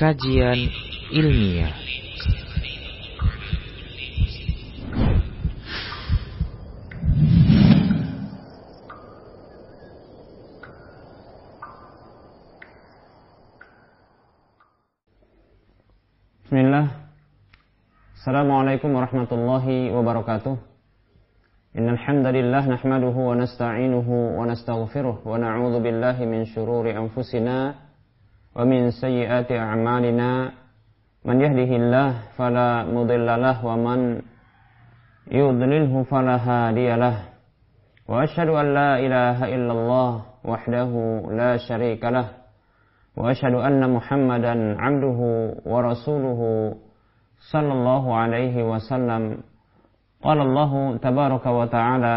kajian ilmiah. Bismillah. Assalamualaikum warahmatullahi wabarakatuh. Innal hamdalillah nahmaduhu wa nasta'inuhu wa nastaghfiruh wa na'udzu billahi min anfusina ومن سيئات أعمالنا من يهده الله فلا مضل له ومن يضلله فلا هادي له. وأشهد أن لا إله إلا الله وحده لا شريك له. وأشهد أن محمدا عبده ورسوله صلى الله عليه وسلم. قال الله تبارك وتعالى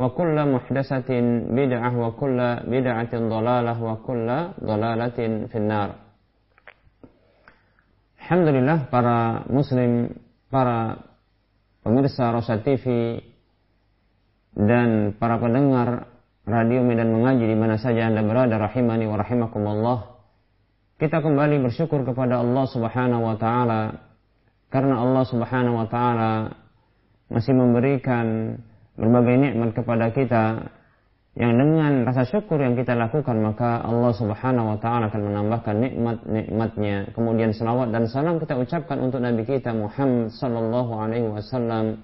وكل محدثة بدعة وكل بدعة ضلالة وكل ضلالة في النار Alhamdulillah para muslim, para pemirsa Rosa TV dan para pendengar radio Medan Mengaji di mana saja Anda berada rahimani wa rahimakumullah kita kembali bersyukur kepada Allah Subhanahu wa taala karena Allah Subhanahu wa taala masih memberikan berbagai nikmat kepada kita yang dengan rasa syukur yang kita lakukan maka Allah Subhanahu wa taala akan menambahkan nikmat-nikmatnya. Kemudian selawat dan salam kita ucapkan untuk nabi kita Muhammad sallallahu alaihi wasallam.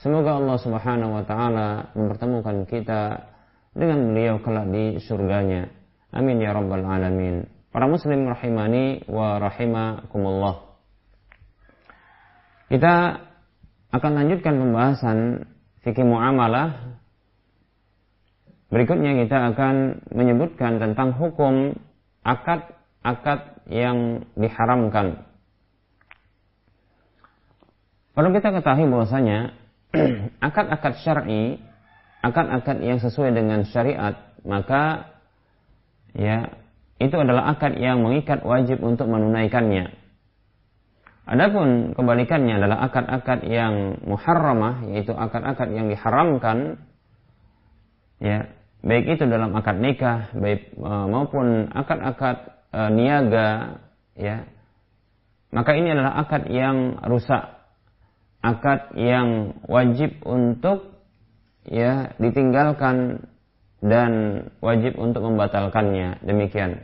Semoga Allah Subhanahu wa taala mempertemukan kita dengan beliau kelak di surganya. Amin ya rabbal alamin. Para muslim rahimani wa rahimakumullah. Kita akan lanjutkan pembahasan fikih muamalah. Berikutnya kita akan menyebutkan tentang hukum akad-akad yang diharamkan. Perlu kita ketahui bahwasanya akad-akad syar'i, akad-akad yang sesuai dengan syariat, maka ya itu adalah akad yang mengikat wajib untuk menunaikannya. Adapun kebalikannya adalah akad-akad yang muharramah, yaitu akad-akad yang diharamkan, ya baik itu dalam akad nikah, baik e, maupun akad-akad e, niaga, ya maka ini adalah akad yang rusak, akad yang wajib untuk ya ditinggalkan dan wajib untuk membatalkannya. Demikian.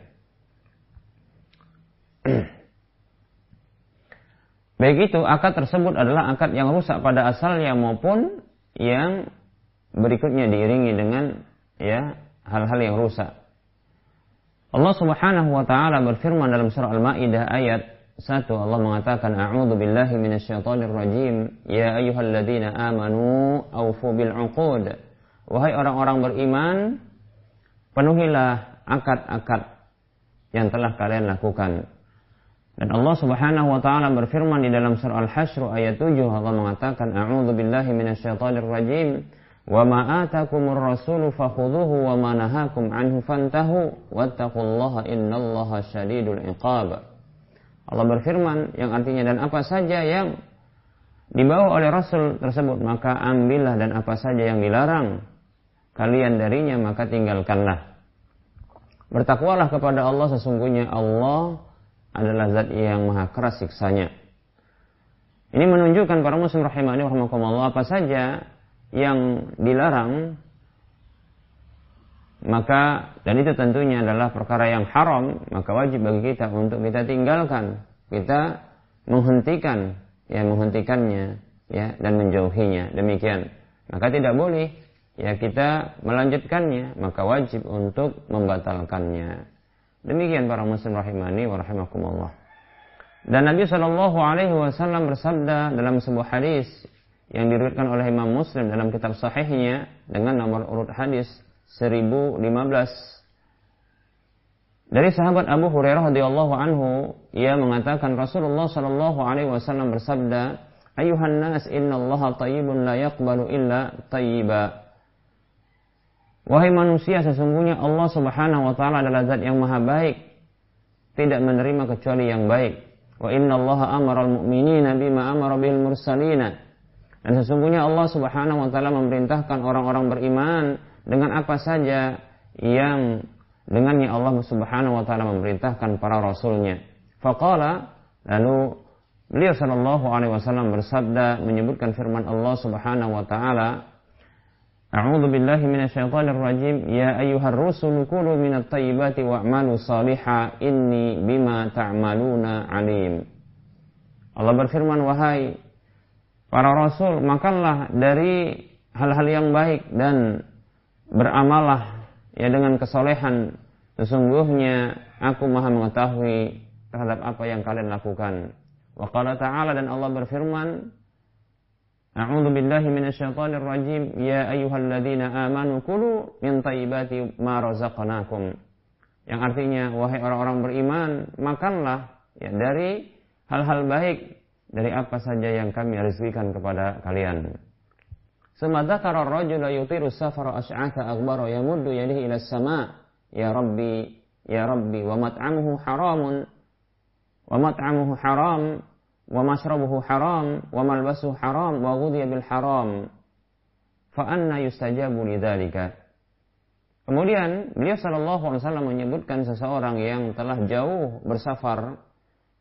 Baik itu akad tersebut adalah akad yang rusak pada asalnya maupun yang berikutnya diiringi dengan ya hal-hal yang rusak. Allah Subhanahu wa taala berfirman dalam surah Al-Maidah ayat 1 Allah mengatakan a'udzu billahi minasyaitonir rajim. Ya ayyuhalladzina amanu aufu bil 'uqud. Wahai orang-orang beriman penuhilah akad-akad yang telah kalian lakukan dan Allah Subhanahu wa taala berfirman di dalam surah Al-Hasyr ayat 7 Allah mengatakan a'udzu billahi minasyaitonir rajim wa ma atakumur rasulu fakhudhuhu wa ma nahakum anhu fantahu wattaqullaha innallaha syadidul iqab. Allah berfirman yang artinya dan apa saja yang dibawa oleh rasul tersebut maka ambillah dan apa saja yang dilarang kalian darinya maka tinggalkanlah. Bertakwalah kepada Allah sesungguhnya Allah adalah zat yang maha keras siksanya. Ini menunjukkan para muslim rahimani rahimakumullah apa saja yang dilarang maka dan itu tentunya adalah perkara yang haram maka wajib bagi kita untuk kita tinggalkan kita menghentikan ya menghentikannya ya dan menjauhinya demikian maka tidak boleh ya kita melanjutkannya, maka wajib untuk membatalkannya. Demikian para muslim rahimani wa rahimakumullah. Dan Nabi Shallallahu Alaihi Wasallam bersabda dalam sebuah hadis yang diriwayatkan oleh Imam Muslim dalam kitab sahihnya dengan nomor urut hadis 1015 dari sahabat Abu Hurairah radhiyallahu anhu ia mengatakan Rasulullah Shallallahu alaihi wasallam bersabda ayuhan nas innallaha tayyibun la yaqbalu illa tayyiba Wahai manusia, sesungguhnya Allah Subhanahu wa taala adalah zat yang maha baik, tidak menerima kecuali yang baik. Wa inna Allah amara al-mu'minina bima amara bil mursalina. Dan sesungguhnya Allah Subhanahu wa taala memerintahkan orang-orang beriman dengan apa saja yang dengannya Allah Subhanahu wa taala memerintahkan para rasulnya. Faqala lalu beliau sallallahu alaihi wasallam bersabda menyebutkan firman Allah Subhanahu wa taala A'udzu billahi minasyaitonir rajim. Ya ayyuhar rusul kulu minat thayyibati wa'malu saliha inni bima ta'maluna alim. Allah berfirman, wahai para rasul, makanlah dari hal-hal yang baik dan beramalah ya dengan kesolehan. Sesungguhnya aku maha mengetahui terhadap apa yang kalian lakukan. Wa ta'ala dan Allah berfirman, A'udzu billahi minasyaitonir rajim. Ya ayyuhalladzina amanu kulu min thayyibati ma razaqnakum. Yang artinya wahai orang-orang beriman, makanlah ya dari hal-hal baik dari apa saja yang kami rizkikan kepada kalian. Semadzakara ar-rajula yutiru safara asy'atha aghbara yamuddu yadihi ila sama ya rabbi ya rabbi wa mat'amuhu haramun wa mat'amuhu haram wa mashrabuhu haram wa malbasuhu haram wa ghudhiya bil haram. Fa anna yustajabu lidzalika Kemudian beliau sallallahu alaihi wasallam menyebutkan seseorang yang telah jauh bersafar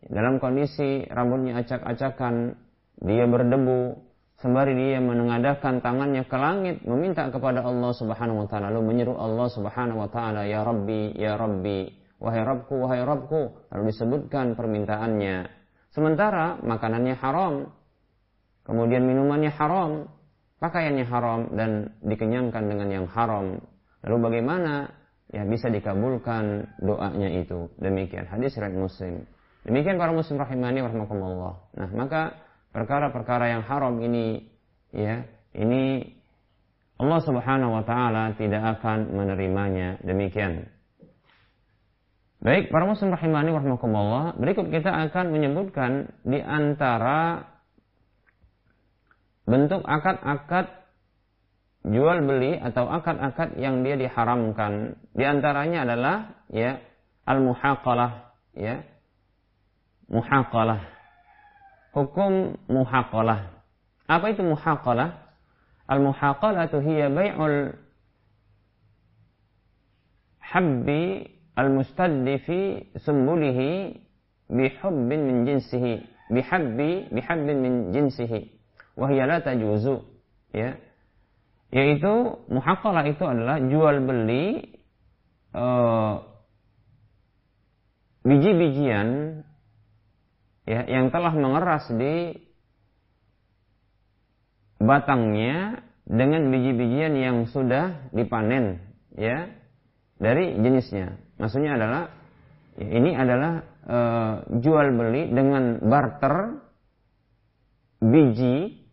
dalam kondisi rambutnya acak-acakan, dia berdebu, sembari dia menengadahkan tangannya ke langit meminta kepada Allah Subhanahu wa taala lalu menyeru Allah Subhanahu wa taala ya Rabbi ya Rabbi wahai Rabbku wahai Rabbku lalu disebutkan permintaannya Sementara makanannya haram, kemudian minumannya haram, pakaiannya haram dan dikenyangkan dengan yang haram. Lalu bagaimana ya bisa dikabulkan doanya itu? Demikian hadis riwayat Muslim. Demikian para muslim rahimani warahmatullah. Nah, maka perkara-perkara yang haram ini ya, ini Allah Subhanahu wa taala tidak akan menerimanya. Demikian. Baik, para muslim rahimani warahmatullah, berikut kita akan menyebutkan di antara bentuk akad-akad jual beli atau akad-akad yang dia diharamkan. Di antaranya adalah ya al-muhaqalah ya. Muhaqalah. Hukum muhaqalah. Apa itu muhaqalah? Al-muhaqalah itu hiya bai'ul habbi al-mustaddi fi sumbulihi bihubbin min jinsihi. Bihabbi bihabbin min jinsihi. Wahya la tajuzu. Ya. Yaitu muhaqalah itu adalah jual beli uh, biji-bijian ya yang telah mengeras di batangnya dengan biji-bijian yang sudah dipanen ya dari jenisnya Maksudnya adalah ini adalah e, jual beli dengan barter biji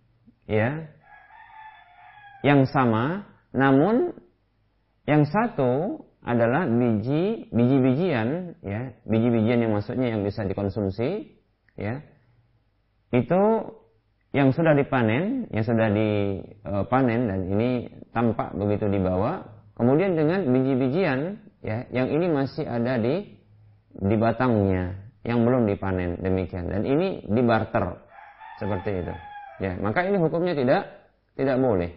ya yang sama namun yang satu adalah biji biji-bijian ya biji-bijian yang maksudnya yang bisa dikonsumsi ya. Itu yang sudah dipanen yang sudah dipanen dan ini tampak begitu dibawa kemudian dengan biji-bijian ya yang ini masih ada di di batangnya yang belum dipanen demikian. Dan ini dibarter seperti itu. Ya maka ini hukumnya tidak tidak boleh.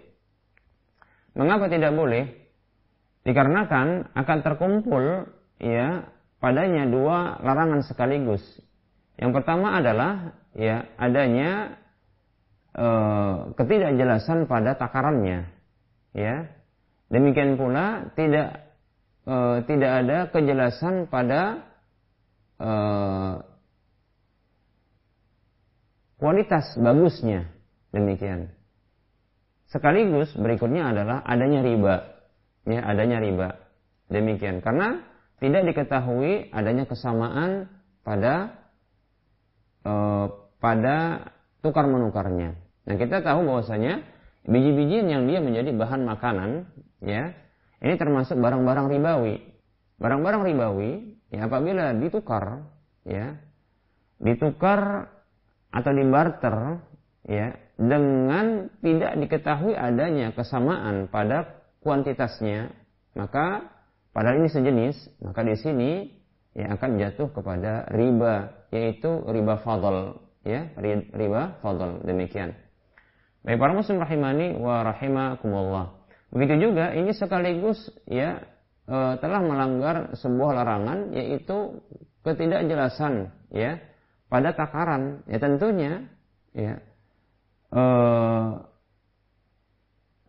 Mengapa tidak boleh? Dikarenakan akan terkumpul ya padanya dua larangan sekaligus. Yang pertama adalah ya adanya e, ketidakjelasan pada takarannya. Ya demikian pula tidak e, tidak ada kejelasan pada e, kualitas bagusnya demikian. sekaligus berikutnya adalah adanya riba. Ya, adanya riba. Demikian karena tidak diketahui adanya kesamaan pada eh, pada tukar menukarnya. Nah, kita tahu bahwasanya biji-bijian yang dia menjadi bahan makanan, ya, ini termasuk barang-barang ribawi. Barang-barang ribawi, ya apabila ditukar, ya, ditukar atau dibarter, ya, dengan tidak diketahui adanya kesamaan pada kuantitasnya, maka padahal ini sejenis, maka di sini ya akan jatuh kepada riba, yaitu riba fadl, ya, riba fadl demikian. Baik para muslim rahimani wa rahimakumullah. Begitu juga ini sekaligus ya e, telah melanggar sebuah larangan yaitu ketidakjelasan ya pada takaran. Ya tentunya ya e,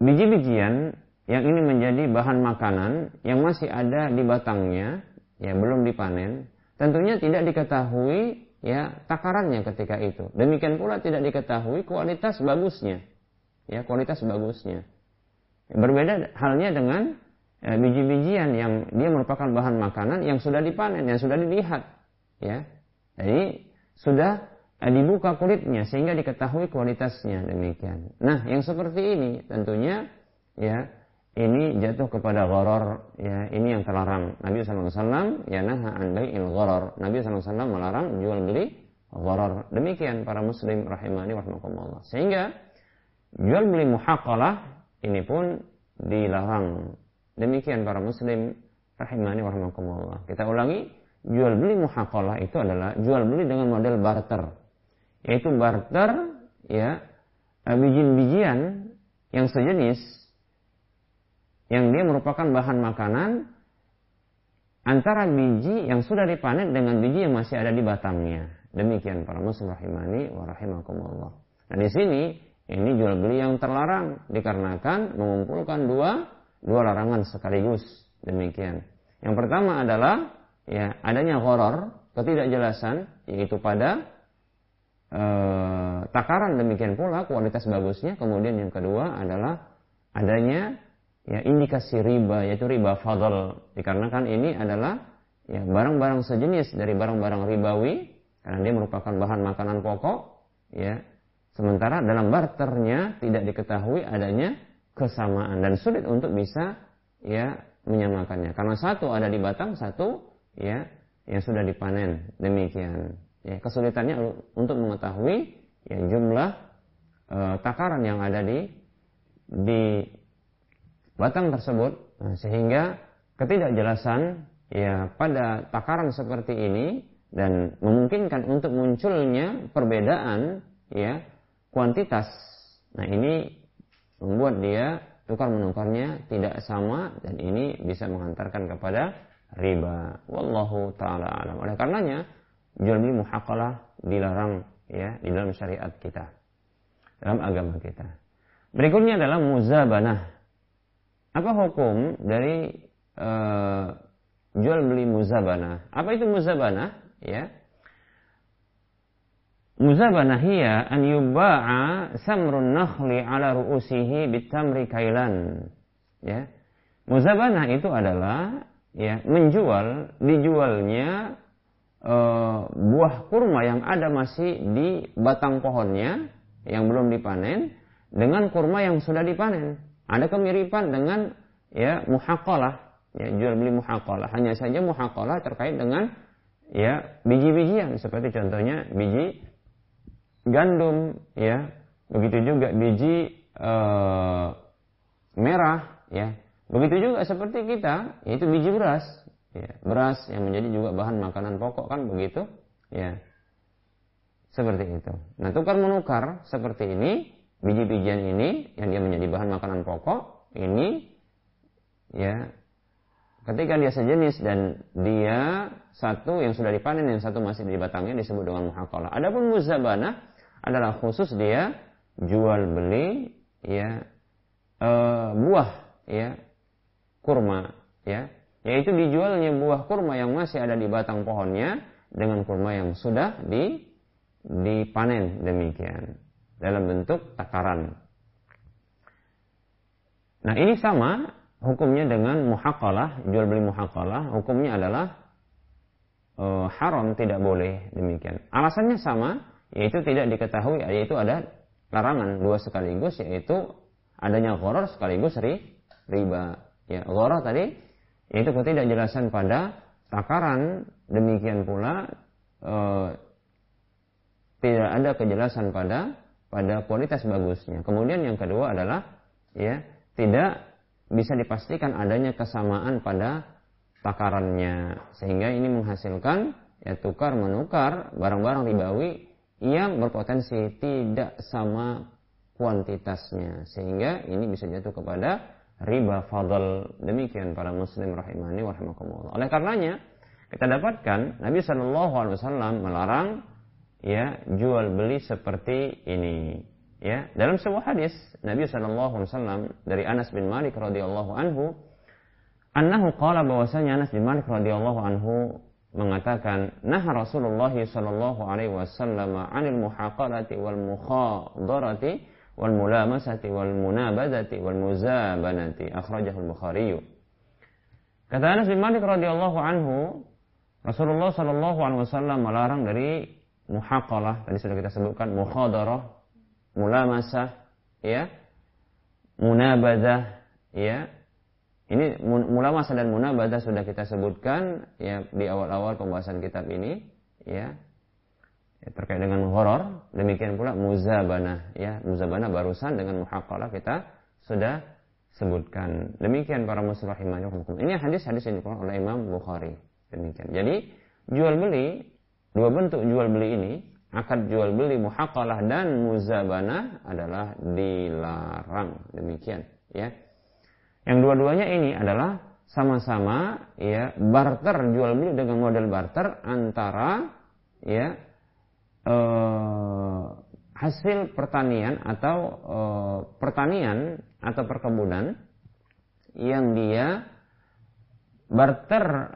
biji-bijian yang ini menjadi bahan makanan yang masih ada di batangnya ya belum dipanen tentunya tidak diketahui ya takarannya ketika itu. Demikian pula tidak diketahui kualitas bagusnya. Ya, kualitas bagusnya. Berbeda halnya dengan ya, biji-bijian yang dia merupakan bahan makanan yang sudah dipanen, yang sudah dilihat. Ya. Jadi sudah eh, dibuka kulitnya sehingga diketahui kualitasnya demikian. Nah, yang seperti ini tentunya ya ini jatuh kepada gharar ya ini yang terlarang Nabi SAW ya naha an bai'il gharar Nabi SAW melarang jual beli gharar demikian para muslim rahimani warahmatullah sehingga jual beli muhaqalah ini pun dilarang demikian para muslim rahimani warahmatullah kita ulangi jual beli muhaqalah itu adalah jual beli dengan model barter yaitu barter ya biji-bijian yang sejenis yang dia merupakan bahan makanan antara biji yang sudah dipanen dengan biji yang masih ada di batangnya. Demikian para muslim rahimani wa rahimakumullah. Nah di sini ini jual beli yang terlarang dikarenakan mengumpulkan dua dua larangan sekaligus. Demikian. Yang pertama adalah ya adanya horor, ketidakjelasan yaitu pada e, takaran demikian pula kualitas bagusnya. Kemudian yang kedua adalah adanya ya indikasi riba yaitu riba fadl dikarenakan ini adalah ya barang-barang sejenis dari barang-barang ribawi karena dia merupakan bahan makanan pokok ya sementara dalam barternya tidak diketahui adanya kesamaan dan sulit untuk bisa ya menyamakannya. Karena satu ada di batang satu ya yang sudah dipanen. Demikian. Ya kesulitannya untuk mengetahui ya jumlah e, takaran yang ada di di batang tersebut. Nah, sehingga ketidakjelasan ya pada takaran seperti ini dan memungkinkan untuk munculnya perbedaan ya kuantitas. Nah, ini membuat dia tukar menukarnya tidak sama dan ini bisa menghantarkan kepada riba. Wallahu taala alam. Oleh karenanya jual beli muhaqalah dilarang ya di dalam syariat kita. Dalam agama kita. Berikutnya adalah muzabanah. Apa hukum dari uh, jual beli muzabana? Apa itu muzabana? Ya. Muzabana hiya an yuba'a samrun nakhli ala ru'usihi bitamri kailan. Ya. Muzabana itu adalah ya menjual dijualnya uh, buah kurma yang ada masih di batang pohonnya yang belum dipanen dengan kurma yang sudah dipanen. Ada kemiripan dengan ya muhaqalah, ya jual beli muhaqalah. Hanya saja muhaqalah terkait dengan ya biji-bijian seperti contohnya biji gandum ya. Begitu juga biji uh, merah ya. Begitu juga seperti kita, yaitu biji beras. Ya, beras yang menjadi juga bahan makanan pokok kan begitu, ya. Seperti itu. Nah, tukar menukar seperti ini biji-bijian ini yang dia menjadi bahan makanan pokok ini ya ketika dia sejenis dan dia satu yang sudah dipanen yang satu masih di batangnya disebut dengan muhakalah. Adapun muzabana adalah khusus dia jual beli ya e, buah ya kurma ya yaitu dijualnya buah kurma yang masih ada di batang pohonnya dengan kurma yang sudah di dipanen demikian dalam bentuk takaran. Nah ini sama hukumnya dengan muhakalah, jual beli muhakalah, hukumnya adalah uh, haram tidak boleh demikian. Alasannya sama, yaitu tidak diketahui, yaitu ada larangan dua sekaligus, yaitu adanya gharar sekaligus ri, riba. Ya, gharar tadi yaitu ketidakjelasan pada takaran, demikian pula uh, tidak ada kejelasan pada pada kualitas bagusnya. Kemudian yang kedua adalah ya tidak bisa dipastikan adanya kesamaan pada takarannya sehingga ini menghasilkan ya tukar menukar barang-barang ribawi yang berpotensi tidak sama kuantitasnya. Sehingga ini bisa jatuh kepada riba fadl. Demikian para muslim rahimani wa rahimakumullah. Oleh karenanya kita dapatkan Nabi Shallallahu Alaihi Wasallam melarang ya jual beli seperti ini. Ya, dalam sebuah hadis Nabi sallallahu alaihi wasallam dari Anas bin Malik radhiyallahu anhu annahu qala bahwasanya Anas bin Malik radhiyallahu anhu mengatakan nah Rasulullah sallallahu alaihi wasallam 'anil muhaqalati wal mukhadarati wal mulamasati wal munabadati wal muzabanati akhrajahu al-Bukhari. Kata Anas bin Malik radhiyallahu anhu Rasulullah sallallahu alaihi wasallam melarang dari muhaqalah tadi sudah kita sebutkan mukhadarah mulamasah, ya, munabadah, ya. Ini mulamasah dan munabadah sudah kita sebutkan ya di awal-awal pembahasan kitab ini, ya. ya terkait dengan horor, demikian pula muzabana, ya. Muzabana barusan dengan muhaqqalah kita sudah sebutkan. Demikian para muslim hukum. Ini hadis-hadis yang dikeluarkan oleh Imam Bukhari. Demikian. Jadi jual beli dua bentuk jual beli ini akad jual beli muhakalah dan muzabana adalah dilarang demikian ya yang dua-duanya ini adalah sama-sama ya barter jual beli dengan model barter antara ya eh, hasil pertanian atau eh, pertanian atau perkebunan yang dia barter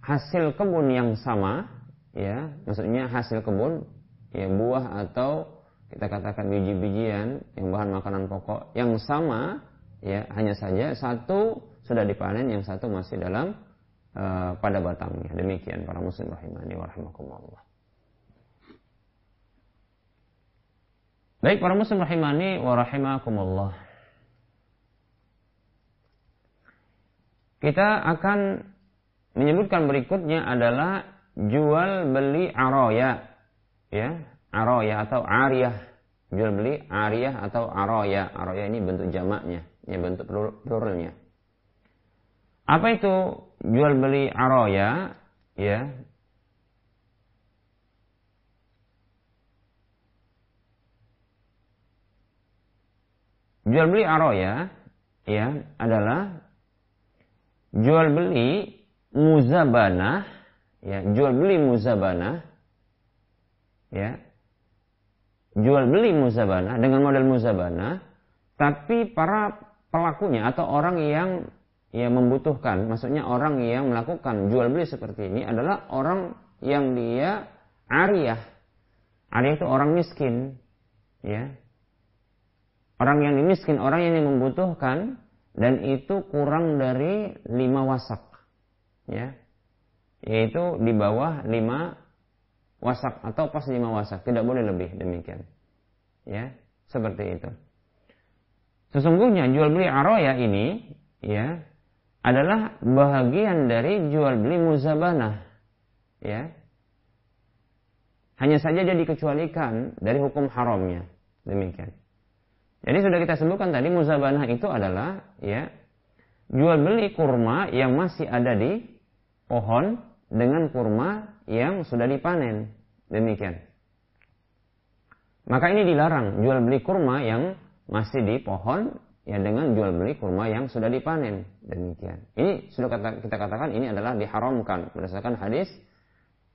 hasil kebun yang sama ya maksudnya hasil kebun ya buah atau kita katakan biji-bijian yang bahan makanan pokok yang sama ya hanya saja satu sudah dipanen yang satu masih dalam uh, pada batangnya. Demikian para muslim rahimani warahmatullah baik para muslim rahimani warahimakumullah kita akan menyebutkan berikutnya adalah jual beli aroya. Ya aroya atau ariyah. Jual beli ariyah atau aroya. Aroya ini bentuk jamaknya ya bentuk pluralnya apa itu jual beli aroya ya. Jual beli aroya ya adalah jual beli muzabanah ya jual beli muzabana ya. Jual beli muzabana dengan model muzabana tapi para pelakunya atau orang yang yang membutuhkan. Maksudnya orang yang melakukan jual beli seperti ini adalah orang yang dia ariyah. Ariyah itu orang miskin ya. Orang yang miskin orang yang membutuhkan dan itu kurang dari lima wasak ya. Yaitu di bawah lima wasak atau pas lima wasak. Tidak boleh lebih demikian ya. Seperti itu sesungguhnya jual beli aroya ini ya adalah bahagian dari jual beli muzabanah ya hanya saja dia dikecualikan dari hukum haramnya demikian jadi sudah kita sebutkan tadi muzabanah itu adalah ya jual beli kurma yang masih ada di pohon dengan kurma yang sudah dipanen. Demikian. Maka ini dilarang jual beli kurma yang masih di pohon ya dengan jual beli kurma yang sudah dipanen. Demikian. Ini sudah kata, kita katakan ini adalah diharamkan berdasarkan hadis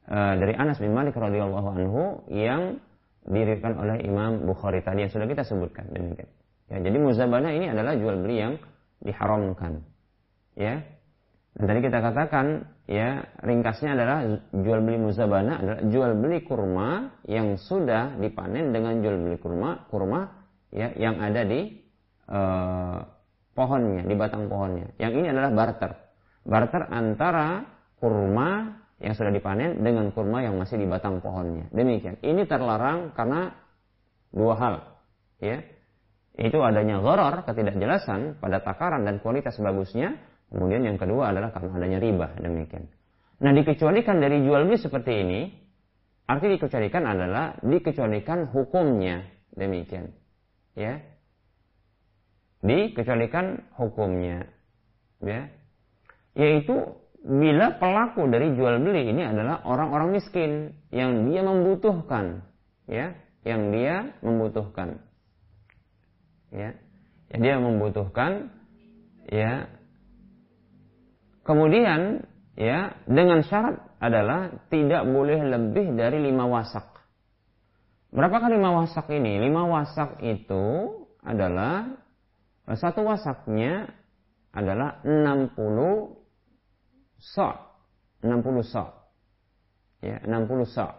uh, dari Anas bin Malik radhiyallahu anhu yang diriwayatkan oleh Imam Bukhari tadi yang sudah kita sebutkan. Demikian. Ya, jadi muzabana ini adalah jual beli yang diharamkan. Ya, dan tadi kita katakan ya ringkasnya adalah jual beli muzabana adalah jual beli kurma yang sudah dipanen dengan jual beli kurma kurma ya yang ada di uh, pohonnya, di batang pohonnya. Yang ini adalah barter. Barter antara kurma yang sudah dipanen dengan kurma yang masih di batang pohonnya. Demikian. Ini terlarang karena dua hal. Ya. Itu adanya gharar, ketidakjelasan pada takaran dan kualitas bagusnya. Kemudian yang kedua adalah karena adanya riba. Demikian. Nah dikecualikan dari jual beli seperti ini, arti dikecualikan adalah dikecualikan hukumnya. Demikian. Ya. Dikecualikan hukumnya. Ya. Yaitu bila pelaku dari jual beli ini adalah orang-orang miskin yang dia membutuhkan, ya, yang dia membutuhkan, ya, yang dia membutuhkan, ya. Kemudian, ya, dengan syarat adalah tidak boleh lebih dari lima wasak. Berapakah lima wasak ini? Lima wasak itu adalah satu wasaknya adalah 60 sa' 60 sa' ya 60 sa'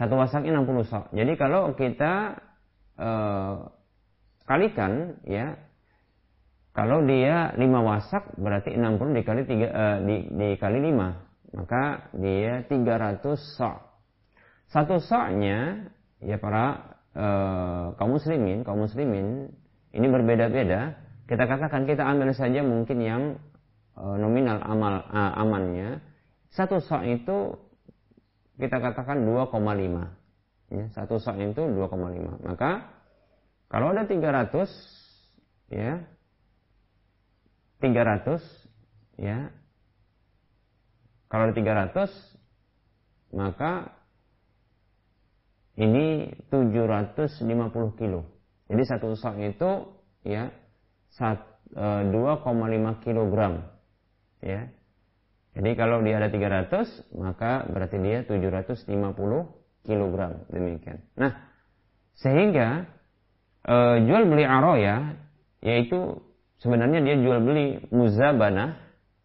satu wasaknya 60 sa' jadi kalau kita uh, kalikan ya kalau dia 5 wasak berarti 60 dikali 3 uh, di, dikali 5 maka dia 300 sa' satu sa'-nya ya para uh, kaum muslimin kaum muslimin ini berbeda-beda. Kita katakan kita ambil saja mungkin yang Eh, nominal amal uh, amannya. Satu sok itu kita katakan 2,5 ya, satu sok itu 2,5 maka kalau ada 300 ya 300 ya kalau ada 300 maka ini 750 kilo jadi satu sok itu ya 2,5 eh, kilogram ya. Jadi kalau dia ada 300, maka berarti dia 750 kg demikian. Nah, sehingga e, jual beli aroya yaitu sebenarnya dia jual beli muzabana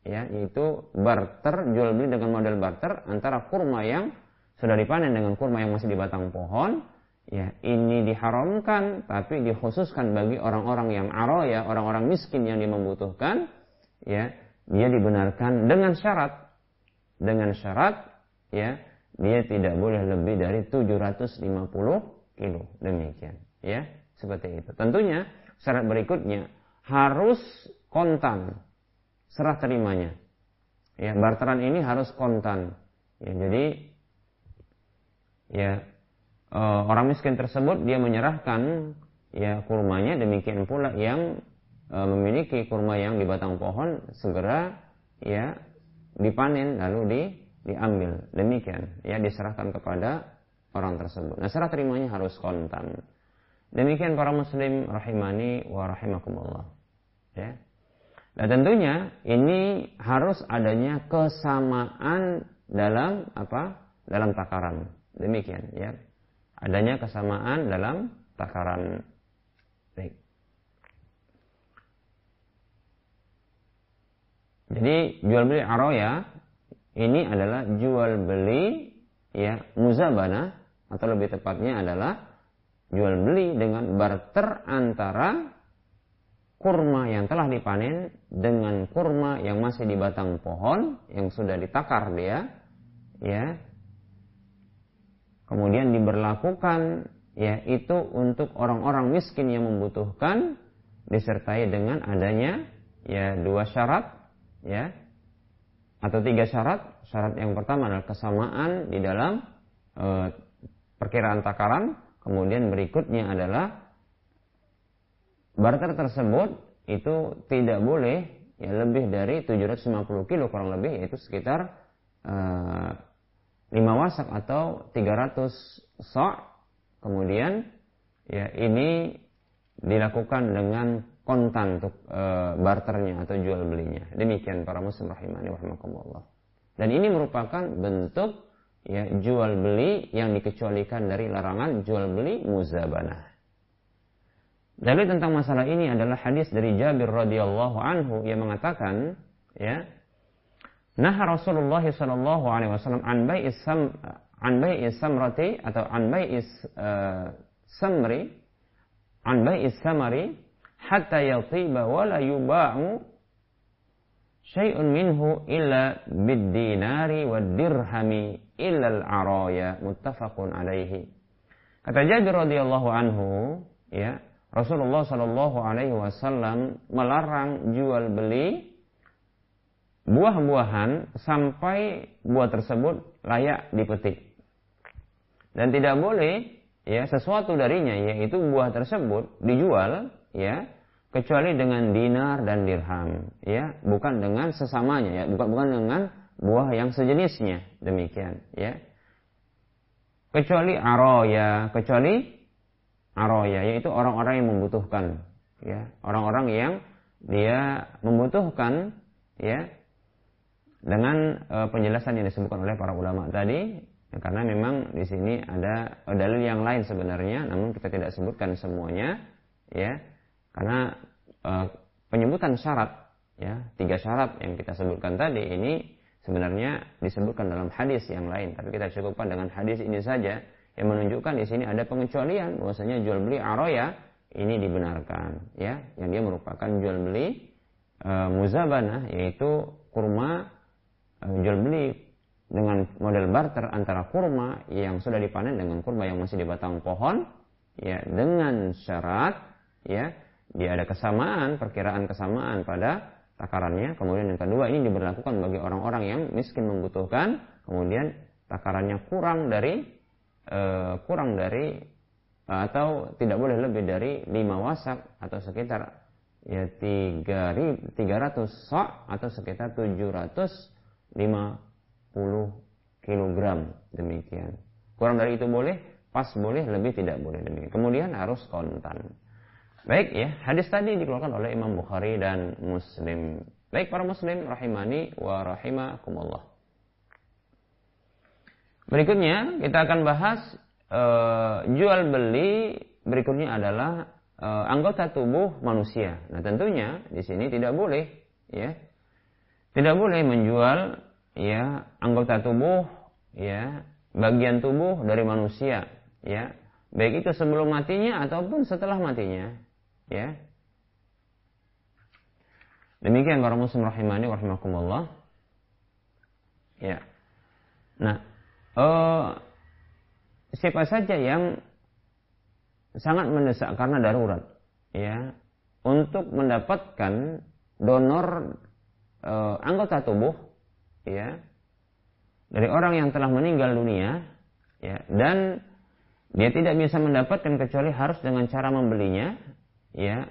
ya yaitu barter jual beli dengan model barter antara kurma yang sudah dipanen dengan kurma yang masih di batang pohon ya ini diharamkan tapi dikhususkan bagi orang-orang yang aroya orang-orang miskin yang membutuhkan ya dia dibenarkan dengan syarat. Dengan syarat ya dia tidak boleh lebih dari 750 kilo. Demikian ya seperti itu. Tentunya syarat berikutnya harus kontan. Serah terimanya. Ya barteran ini harus kontan. Ya jadi ya e, orang miskin tersebut dia menyerahkan ya kurmanya demikian pula yang e, memiliki kurma yang di batang pohon segera ya dipanen lalu di diambil demikian ya diserahkan kepada orang tersebut. Nah serah terimanya harus kontan. Demikian para muslim rahimani wa rahimakumullah. Ya. Nah tentunya ini harus adanya kesamaan dalam apa? Dalam takaran. Demikian ya. Adanya kesamaan dalam takaran. Baik. Jadi jual beli aroya ini adalah jual beli ya muzabana atau lebih tepatnya adalah jual beli dengan barter antara kurma yang telah dipanen dengan kurma yang masih di batang pohon yang sudah ditakar dia ya kemudian diberlakukan ya itu untuk orang-orang miskin yang membutuhkan disertai dengan adanya ya dua syarat ya atau tiga syarat. Syarat yang pertama adalah kesamaan di dalam e, perkiraan takaran. Kemudian berikutnya adalah barter tersebut itu tidak boleh ya lebih dari 750 kilo kurang lebih yaitu sekitar e, 5 wasak atau 300 sok. Kemudian ya ini dilakukan dengan kontan untuk e, barternya atau jual belinya. Demikian para muslim rahimani rahimakumullah. Dan ini merupakan bentuk ya jual beli yang dikecualikan dari larangan jual beli muzabanah. Dalil tentang masalah ini adalah hadis dari Jabir radhiyallahu anhu yang mengatakan ya Nah Rasulullah sallallahu alaihi wasallam an bai'is sam an bai'is atau an bai'is uh, samri an bai'is samari hatta yatiba wa la yuba'u syai'un minhu illa bid-dinari wa dirhami illa al-araya muttafaqun alaihi. Kata Jabir radhiyallahu anhu, ya, Rasulullah Shallallahu alaihi wasallam melarang jual beli buah-buahan sampai buah tersebut layak dipetik. Dan tidak boleh ya sesuatu darinya yaitu buah tersebut dijual ya kecuali dengan dinar dan dirham ya bukan dengan sesamanya ya bukan bukan dengan buah yang sejenisnya. Demikian ya. Kecuali aroya kecuali aroya yaitu orang-orang yang membutuhkan ya. Orang-orang yang dia membutuhkan ya dengan uh, penjelasan yang disebutkan oleh para ulama tadi ya, karena memang di sini ada dalil yang lain sebenarnya namun kita tidak sebutkan semuanya ya. Karena uh, penyebutan syarat ya tiga syarat yang kita sebutkan tadi ini sebenarnya disebutkan dalam hadis yang lain. Tapi kita cukupkan dengan hadis ini saja yang menunjukkan di sini ada pengecualian bahwasanya jual beli aroya ini dibenarkan ya. Yang dia merupakan jual beli e, muzabana yaitu kurma jual beli dengan model barter antara kurma yang sudah dipanen dengan kurma yang masih di batang pohon ya dengan syarat ya dia ada kesamaan, perkiraan kesamaan pada takarannya. Kemudian yang kedua ini diberlakukan bagi orang-orang yang miskin membutuhkan, kemudian takarannya kurang dari uh, kurang dari atau tidak boleh lebih dari 5 wasak atau sekitar ya 300 sok atau sekitar 750 kilogram demikian. Kurang dari itu boleh, pas boleh, lebih tidak boleh demikian. Kemudian harus kontan. Baik ya, hadis tadi dikeluarkan oleh Imam Bukhari dan Muslim. Baik para muslim rahimani wa rahimakumullah. Berikutnya kita akan bahas uh, jual beli berikutnya adalah uh, anggota tubuh manusia. Nah, tentunya di sini tidak boleh ya. Tidak boleh menjual ya anggota tubuh ya, bagian tubuh dari manusia ya. Baik itu sebelum matinya ataupun setelah matinya. Ya. Demikian para muslim rahimani rahimakumullah. Ya. Nah, uh, siapa saja yang sangat mendesak karena darurat, ya, untuk mendapatkan donor uh, anggota tubuh, ya, dari orang yang telah meninggal dunia, ya, dan dia tidak bisa mendapatkan kecuali harus dengan cara membelinya, ya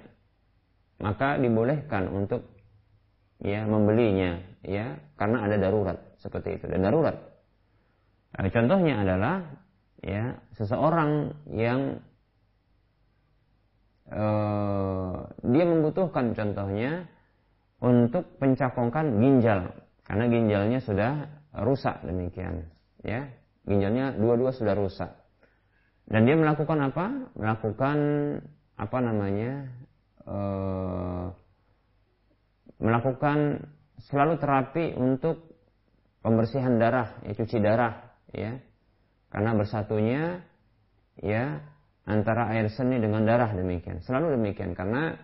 maka dibolehkan untuk ya membelinya ya karena ada darurat seperti itu. Dan darurat nah, contohnya adalah ya seseorang yang uh, dia membutuhkan contohnya untuk pencakongkan ginjal. Karena ginjalnya sudah rusak demikian ya. Ginjalnya dua-dua sudah rusak. Dan dia melakukan apa? Melakukan apa namanya uh, melakukan selalu terapi untuk pembersihan darah, ya cuci darah, ya. Karena bersatunya ya antara air seni dengan darah demikian, selalu demikian karena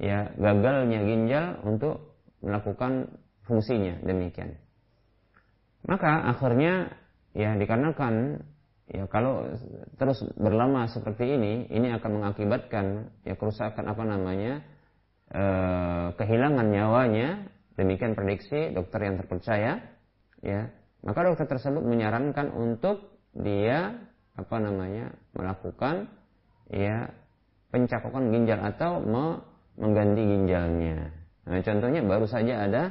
ya gagalnya ginjal untuk melakukan fungsinya demikian. Maka akhirnya ya dikarenakan Ya kalau terus berlama seperti ini, ini akan mengakibatkan ya kerusakan apa namanya e, kehilangan nyawanya. Demikian prediksi dokter yang terpercaya. Ya, maka dokter tersebut menyarankan untuk dia apa namanya melakukan ya pencakokan ginjal atau me, mengganti ginjalnya. Nah, contohnya baru saja ada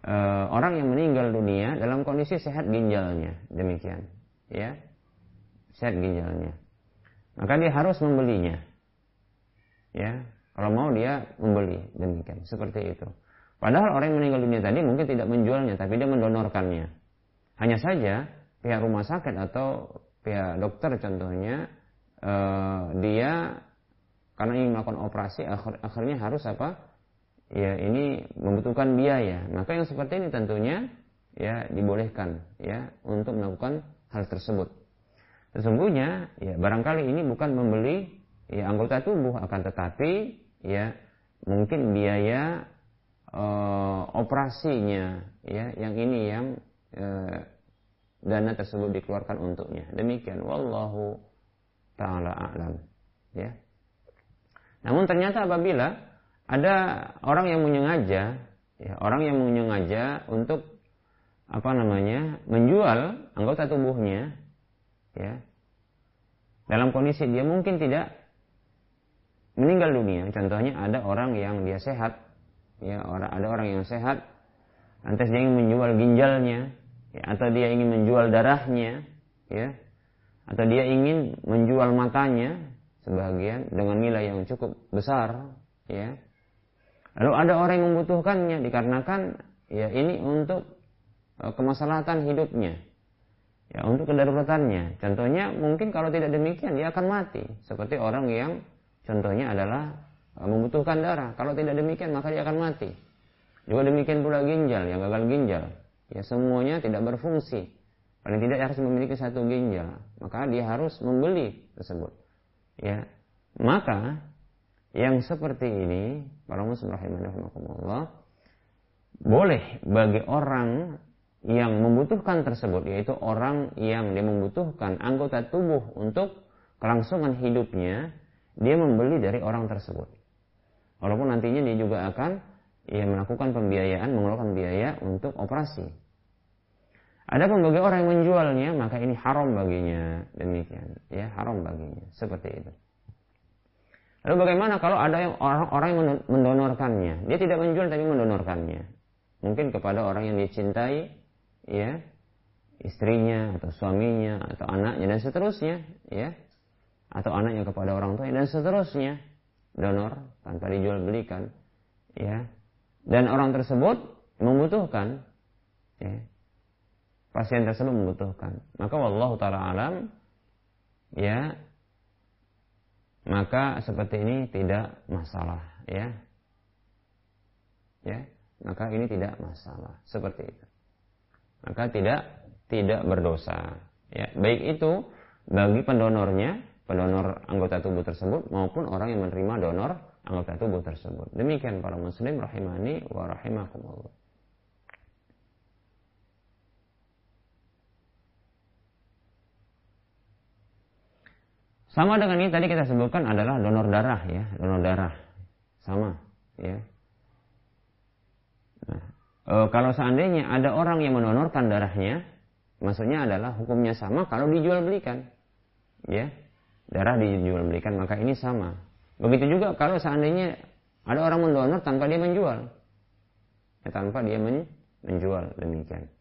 e, orang yang meninggal dunia dalam kondisi sehat ginjalnya, demikian. Ya, sehat ginjalnya. Maka dia harus membelinya. Ya, kalau mau dia membeli demikian, seperti itu. Padahal orang yang meninggal dunia tadi mungkin tidak menjualnya, tapi dia mendonorkannya. Hanya saja pihak rumah sakit atau pihak dokter contohnya eh, dia karena ingin melakukan operasi akhir, akhirnya harus apa? Ya ini membutuhkan biaya. Maka yang seperti ini tentunya ya dibolehkan ya untuk melakukan hal tersebut. Sesungguhnya ya barangkali ini bukan membeli ya anggota tubuh akan tetapi ya mungkin biaya uh, operasinya ya yang ini yang uh, dana tersebut dikeluarkan untuknya demikian wallahu taala alam ya namun ternyata apabila ada orang yang menyengaja ya orang yang menyengaja untuk apa namanya menjual anggota tubuhnya ya dalam kondisi dia mungkin tidak meninggal dunia. Contohnya ada orang yang dia sehat ya orang ada orang yang sehat lantas dia ingin menjual ginjalnya ya, atau dia ingin menjual darahnya ya atau dia ingin menjual matanya sebagian dengan nilai yang cukup besar ya lalu ada orang yang membutuhkannya dikarenakan ya ini untuk uh, kemaslahatan hidupnya ya untuk kedaruratannya contohnya mungkin kalau tidak demikian dia akan mati seperti orang yang contohnya adalah membutuhkan darah. Kalau tidak demikian maka dia akan mati. Juga demikian pula ginjal yang gagal ginjal. Ya semuanya tidak berfungsi. Paling tidak harus memiliki satu ginjal. Maka dia harus membeli tersebut. Ya. Maka yang seperti ini para muslim boleh bagi orang yang membutuhkan tersebut yaitu orang yang dia membutuhkan anggota tubuh untuk kelangsungan hidupnya dia membeli dari orang tersebut Walaupun nantinya dia juga akan ya melakukan pembiayaan, mengeluarkan biaya untuk operasi. Ada bagi orang yang menjualnya, maka ini haram baginya. Demikian, ya haram baginya. Seperti itu. Lalu bagaimana kalau ada yang orang-orang yang mendonorkannya? Dia tidak menjual tapi mendonorkannya. Mungkin kepada orang yang dicintai, ya, istrinya atau suaminya atau anaknya dan seterusnya, ya. Atau anaknya kepada orang tua dan seterusnya donor tanpa dijual belikan ya dan orang tersebut membutuhkan ya pasien tersebut membutuhkan. Maka wallahu taala alam ya maka seperti ini tidak masalah ya. Ya maka ini tidak masalah. Seperti itu. Maka tidak tidak berdosa ya. Baik itu bagi pendonornya pendonor anggota tubuh tersebut maupun orang yang menerima donor anggota tubuh tersebut. Demikian para muslim rahimani wa rahimakumullah. Sama dengan ini tadi kita sebutkan adalah donor darah ya, donor darah. Sama ya. Nah, e, kalau seandainya ada orang yang mendonorkan darahnya, maksudnya adalah hukumnya sama kalau dijual belikan. Ya, darah dijual belikan maka ini sama. Begitu juga kalau seandainya ada orang mendonor tanpa dia menjual. Ya, tanpa dia men menjual demikian.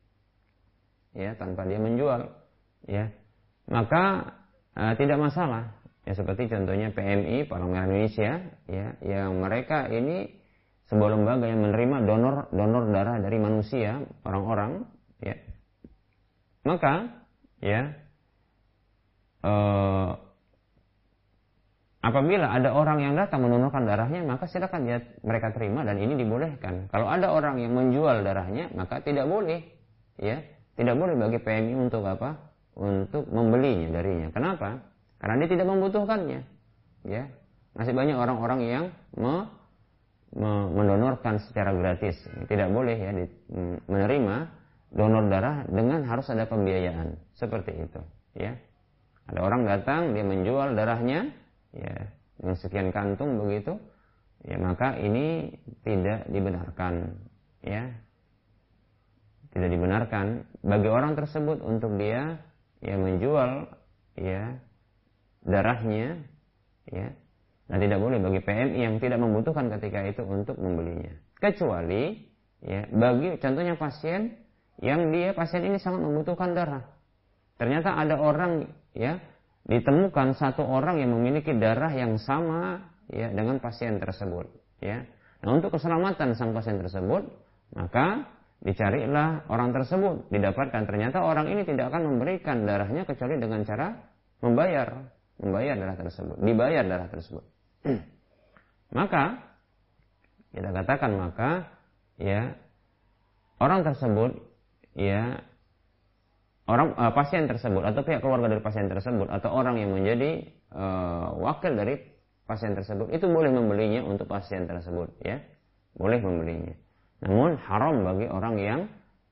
Ya, tanpa dia menjual. Ya. Maka uh, tidak masalah. Ya seperti contohnya PMI Palang Merah Indonesia ya yang mereka ini sebuah lembaga yang menerima donor donor darah dari manusia orang-orang ya maka ya uh, Apabila ada orang yang datang mendonorkan darahnya, maka silakan ya mereka terima dan ini dibolehkan. Kalau ada orang yang menjual darahnya, maka tidak boleh. Ya, tidak boleh bagi PMI untuk apa? Untuk membelinya darinya. Kenapa? Karena dia tidak membutuhkannya. Ya, masih banyak orang-orang yang me, me, mendonorkan secara gratis. Tidak boleh ya di, menerima donor darah dengan harus ada pembiayaan seperti itu. Ya, ada orang datang dia menjual darahnya ya dengan sekian kantung begitu ya maka ini tidak dibenarkan ya tidak dibenarkan bagi orang tersebut untuk dia ya menjual ya darahnya ya. Dan tidak boleh bagi PMI yang tidak membutuhkan ketika itu untuk membelinya. Kecuali ya bagi contohnya pasien yang dia pasien ini sangat membutuhkan darah. Ternyata ada orang ya ditemukan satu orang yang memiliki darah yang sama ya dengan pasien tersebut ya. Nah untuk keselamatan sang pasien tersebut maka dicarilah orang tersebut. Didapatkan. Ternyata orang ini tidak akan memberikan darahnya kecuali dengan cara membayar. Membayar darah tersebut. Dibayar darah tersebut. Maka kita katakan maka ya orang tersebut ya orang uh, pasien tersebut atau pihak keluarga dari pasien tersebut atau orang yang menjadi uh, wakil dari pasien tersebut itu boleh membelinya untuk pasien tersebut ya. Boleh membelinya namun haram bagi orang yang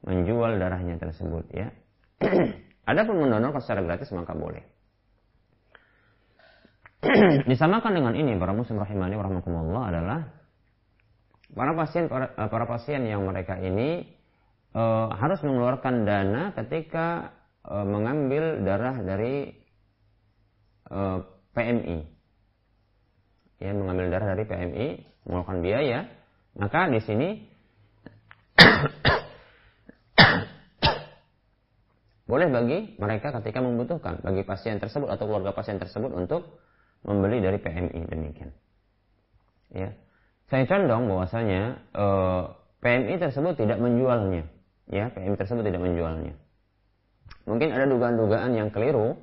menjual darahnya tersebut ya. Adapun mendonorkan secara gratis maka boleh. Disamakan dengan ini para muslim rahimani warahmatullah adalah para pasien para, eh, para pasien yang mereka ini e, harus mengeluarkan dana ketika e, mengambil darah dari e, PMI ya mengambil darah dari PMI mengeluarkan biaya maka di sini boleh bagi mereka ketika membutuhkan bagi pasien tersebut atau keluarga pasien tersebut untuk membeli dari PMI demikian. Ya. Saya condong bahwasanya eh, PMI tersebut tidak menjualnya. Ya PMI tersebut tidak menjualnya. Mungkin ada dugaan-dugaan yang keliru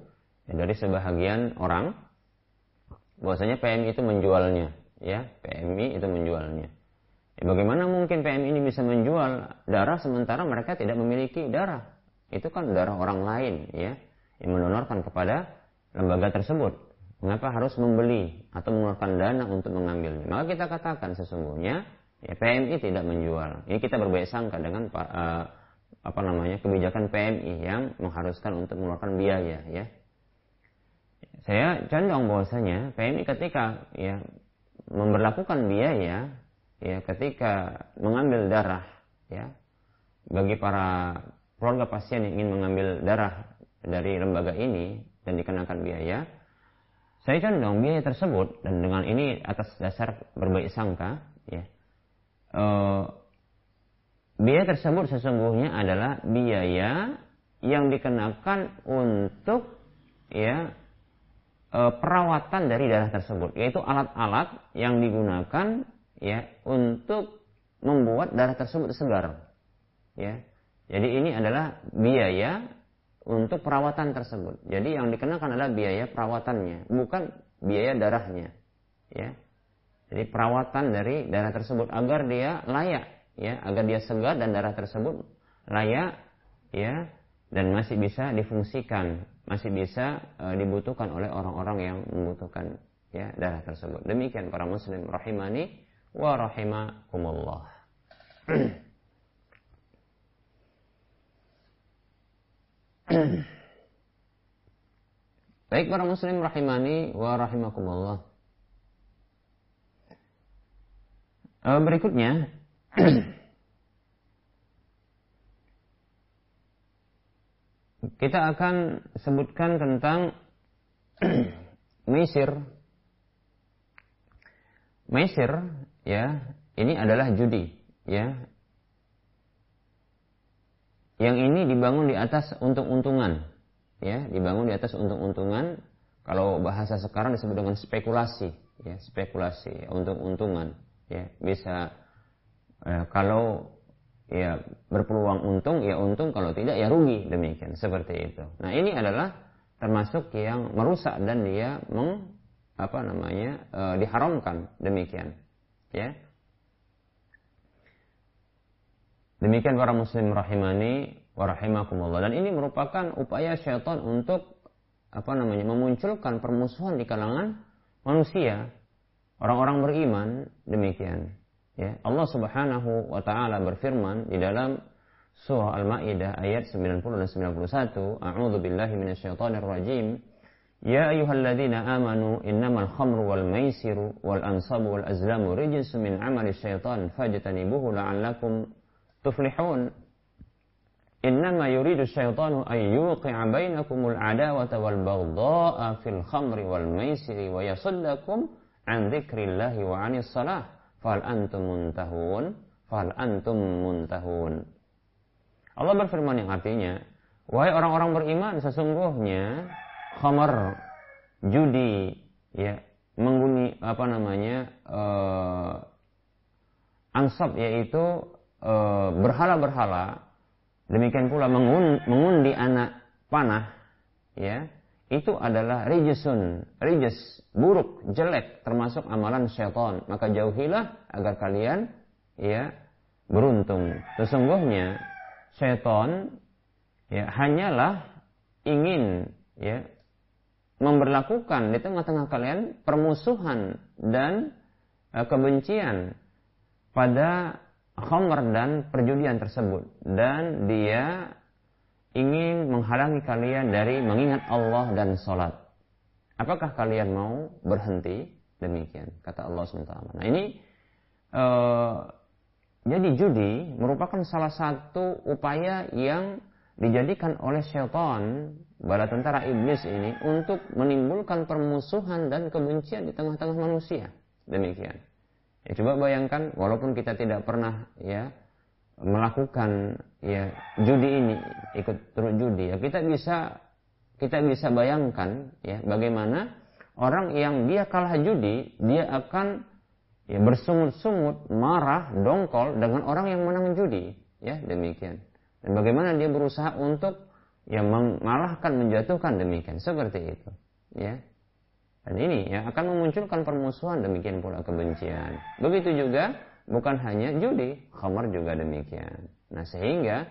ya, dari sebahagian orang bahwasanya PMI itu menjualnya, ya PMI itu menjualnya. Ya, bagaimana mungkin PMI ini bisa menjual darah sementara mereka tidak memiliki darah? Itu kan darah orang lain, ya, yang mendonorkan kepada lembaga tersebut. Mengapa harus membeli atau mengeluarkan dana untuk mengambilnya? Maka kita katakan sesungguhnya ya PMI tidak menjual. Ini kita berbaik sangka dengan uh, apa namanya kebijakan PMI yang mengharuskan untuk mengeluarkan biaya, ya saya condong bahwasanya PMI ketika ya memperlakukan biaya ya ketika mengambil darah ya bagi para keluarga pasien yang ingin mengambil darah dari lembaga ini dan dikenakan biaya saya condong biaya tersebut dan dengan ini atas dasar berbaik sangka ya eh, biaya tersebut sesungguhnya adalah biaya yang dikenakan untuk ya e, perawatan dari darah tersebut, yaitu alat-alat yang digunakan ya untuk membuat darah tersebut segar. Ya. Jadi ini adalah biaya untuk perawatan tersebut. Jadi yang dikenakan adalah biaya perawatannya, bukan biaya darahnya. Ya. Jadi perawatan dari darah tersebut agar dia layak, ya, agar dia segar dan darah tersebut layak, ya, dan masih bisa difungsikan masih bisa e, dibutuhkan oleh orang-orang yang membutuhkan ya darah tersebut. Demikian para muslim rahimani wa rahimakumullah. Baik para muslim rahimani wa rahimakumullah. E, berikutnya kita akan sebutkan tentang Mesir. Mesir, ya, ini adalah judi, ya. Yang ini dibangun di atas untung-untungan, ya, dibangun di atas untung-untungan. Kalau bahasa sekarang disebut dengan spekulasi, ya, spekulasi, untung-untungan, ya, bisa eh, kalau ya berpeluang untung ya untung kalau tidak ya rugi demikian seperti itu. Nah ini adalah termasuk yang merusak dan dia meng apa namanya e, diharamkan demikian ya. Demikian para muslim rahimani wa rahimakumullah dan ini merupakan upaya syaitan untuk apa namanya memunculkan permusuhan di kalangan manusia orang-orang beriman demikian Ya, Allah Subhanahu wa taala berfirman di dalam surah Al-Maidah ayat 90 dan 91, A'udzu billahi minasyaitonir rajim. Ya ayyuhalladzina amanu innamal khamru wal maisiru wal ansabu wal azlamu rijsun min amali syaitan fajtanibuhu la'allakum tuflihun. إنما يريد الشيطان أن يوقع بينكم العداوة والبغضاء في الخمر والميسر ويصدكم عن ذكر الله وعن الصلاة fal antum muntahun fal antum muntahun Allah berfirman yang artinya wahai orang-orang beriman sesungguhnya khamar judi ya mengguni apa namanya uh, ansab yaitu uh, berhala-berhala demikian pula mengundi anak panah ya itu adalah rijesun, rijes, buruk, jelek, termasuk amalan syaitan. Maka jauhilah agar kalian ya beruntung. Sesungguhnya syaitan ya hanyalah ingin ya memberlakukan di tengah-tengah kalian permusuhan dan uh, kebencian pada khamr dan perjudian tersebut dan dia ingin menghalangi kalian dari mengingat Allah dan sholat. Apakah kalian mau berhenti? Demikian kata Allah SWT. Nah ini uh, jadi judi merupakan salah satu upaya yang dijadikan oleh syaitan bala tentara iblis ini untuk menimbulkan permusuhan dan kebencian di tengah-tengah manusia. Demikian. Ya, coba bayangkan walaupun kita tidak pernah ya melakukan ya judi ini ikut turut judi ya kita bisa kita bisa bayangkan ya bagaimana orang yang dia kalah judi dia akan ya bersungut-sungut marah dongkol dengan orang yang menang judi ya demikian dan bagaimana dia berusaha untuk ya mengalahkan menjatuhkan demikian seperti itu ya dan ini ya akan memunculkan permusuhan demikian pula kebencian begitu juga bukan hanya judi, khamar juga demikian. Nah, sehingga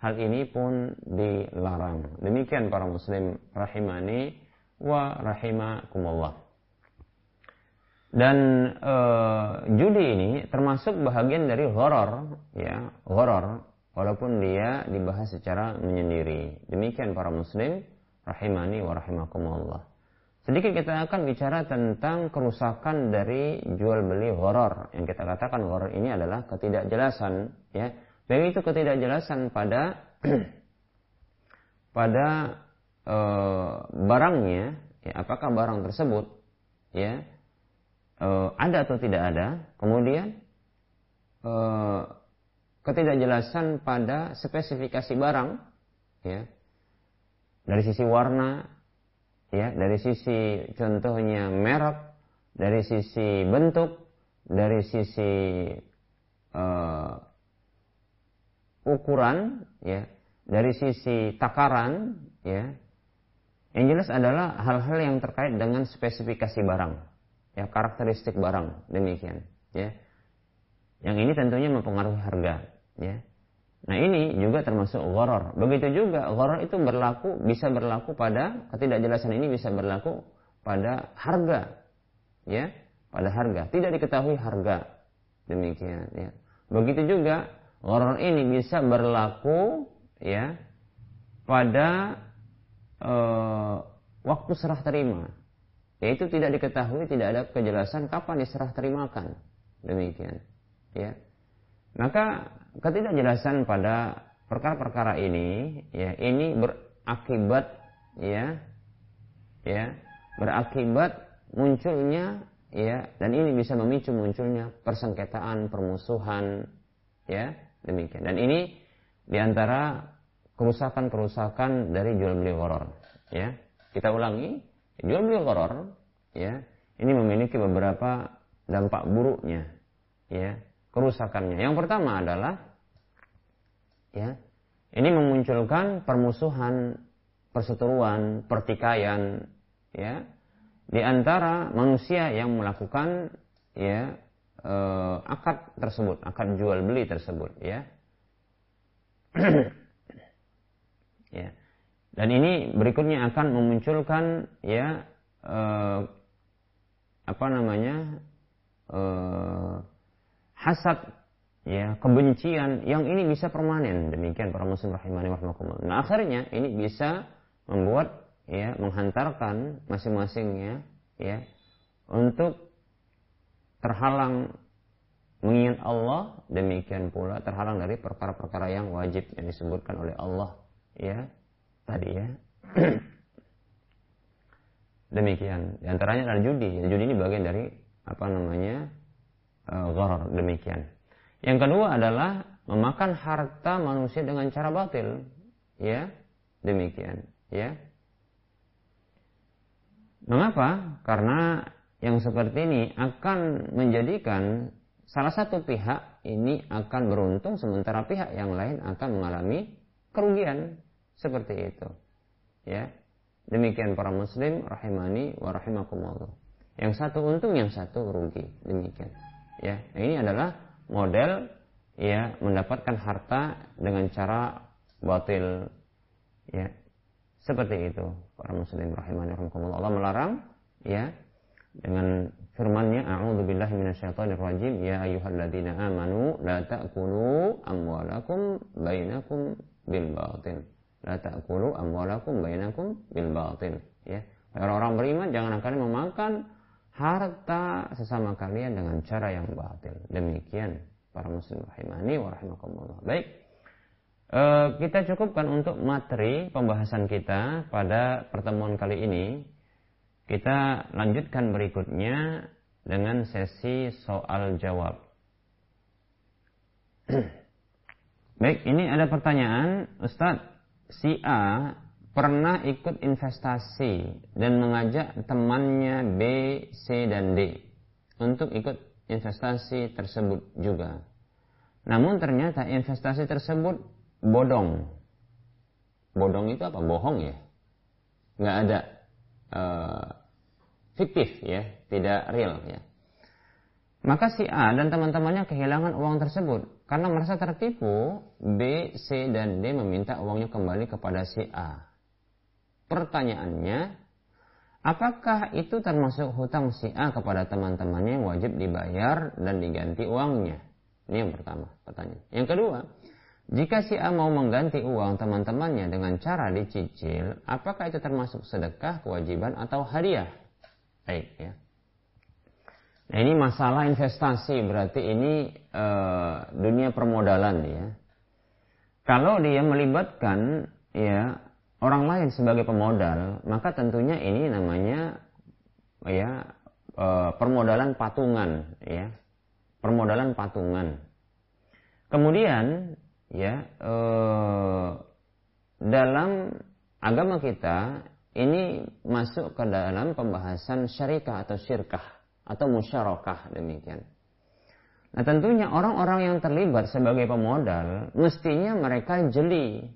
hal ini pun dilarang. Demikian para muslim rahimani wa rahimakumullah. Dan e, judi ini termasuk bahagian dari horor, ya, horor, walaupun dia dibahas secara menyendiri. Demikian para muslim rahimani wa rahimakumullah. Sedikit kita akan bicara tentang kerusakan dari jual beli horor. Yang kita katakan horor ini adalah ketidakjelasan, ya. Baik itu ketidakjelasan pada pada e, barangnya, ya, apakah barang tersebut ya e, ada atau tidak ada. Kemudian e, ketidakjelasan pada spesifikasi barang, ya, dari sisi warna, ya. Dari sisi contohnya merek, dari sisi bentuk, dari sisi uh, ukuran, ya, dari sisi takaran, ya. Yang jelas adalah hal-hal yang terkait dengan spesifikasi barang, ya. Karakteristik barang demikian, ya. Yang ini tentunya mempengaruhi harga, ya. Nah ini juga termasuk goror. Begitu juga goror itu berlaku bisa berlaku pada ketidakjelasan ini bisa berlaku pada harga, ya, pada harga. Tidak diketahui harga demikian, ya. Begitu juga goror ini bisa berlaku, ya, pada e, waktu serah terima. Yaitu tidak diketahui, tidak ada kejelasan kapan diserah terimakan. Demikian, ya. Maka ketidakjelasan pada perkara-perkara ini ya ini berakibat ya ya berakibat munculnya ya dan ini bisa memicu munculnya persengketaan permusuhan ya demikian. Dan ini di antara kerusakan-kerusakan dari jual beli horor ya. Kita ulangi jual beli horor ya ini memiliki beberapa dampak buruknya ya kerusakannya. Yang pertama adalah ya, ini memunculkan permusuhan, perseteruan, pertikaian ya di antara manusia yang melakukan ya eh, akad tersebut, akad jual beli tersebut ya. ya. Dan ini berikutnya akan memunculkan ya eh, apa namanya eh, hasad, ya, kebencian yang ini bisa permanen. Demikian para muslim rahimani rahimakumullah. Nah, akhirnya ini bisa membuat ya menghantarkan masing-masingnya ya untuk terhalang mengingat Allah demikian pula terhalang dari perkara-perkara yang wajib yang disebutkan oleh Allah ya tadi ya demikian di antaranya adalah judi ya, judi ini bagian dari apa namanya gharar demikian. Yang kedua adalah memakan harta manusia dengan cara batil. Ya, demikian, ya. Mengapa? Karena yang seperti ini akan menjadikan salah satu pihak ini akan beruntung sementara pihak yang lain akan mengalami kerugian seperti itu. Ya. Demikian para muslim rahimani wa rahimakumullah. Yang satu untung, yang satu rugi. Demikian. Ya, ini adalah model ya mendapatkan harta dengan cara batil. Ya. seperti itu para muslim rahimani Allah melarang ya dengan firman-Nya a'udzubillahi minasyaitonir rajim ya ayyuhalladzina amanu la ta'kulu amwalakum bainakum bil batil la ta'kulu amwalakum bainakum bil batil ya orang-orang beriman jangan kalian memakan harta sesama kalian dengan cara yang batil. Demikian para muslim rahimani wa rahimakumullah. Baik. E, kita cukupkan untuk materi pembahasan kita pada pertemuan kali ini. Kita lanjutkan berikutnya dengan sesi soal jawab. Baik, ini ada pertanyaan, Ustadz, si A pernah ikut investasi dan mengajak temannya B, C, dan D untuk ikut investasi tersebut juga. Namun ternyata investasi tersebut bodong. Bodong itu apa? Bohong ya? Nggak ada uh, fiktif ya, tidak real ya. Maka si A dan teman-temannya kehilangan uang tersebut karena merasa tertipu. B, C, dan D meminta uangnya kembali kepada si A. Pertanyaannya, apakah itu termasuk hutang si A kepada teman-temannya yang wajib dibayar dan diganti uangnya? Ini yang pertama pertanyaan. Yang kedua, jika si A mau mengganti uang teman-temannya dengan cara dicicil, apakah itu termasuk sedekah, kewajiban, atau hadiah? Baik ya. Nah ini masalah investasi berarti ini e, dunia permodalan ya. Kalau dia melibatkan ya orang lain sebagai pemodal, maka tentunya ini namanya ya e, permodalan patungan ya. Permodalan patungan. Kemudian ya eh, dalam agama kita ini masuk ke dalam pembahasan syarikah atau syirkah atau musyarakah demikian. Nah tentunya orang-orang yang terlibat sebagai pemodal mestinya mereka jeli,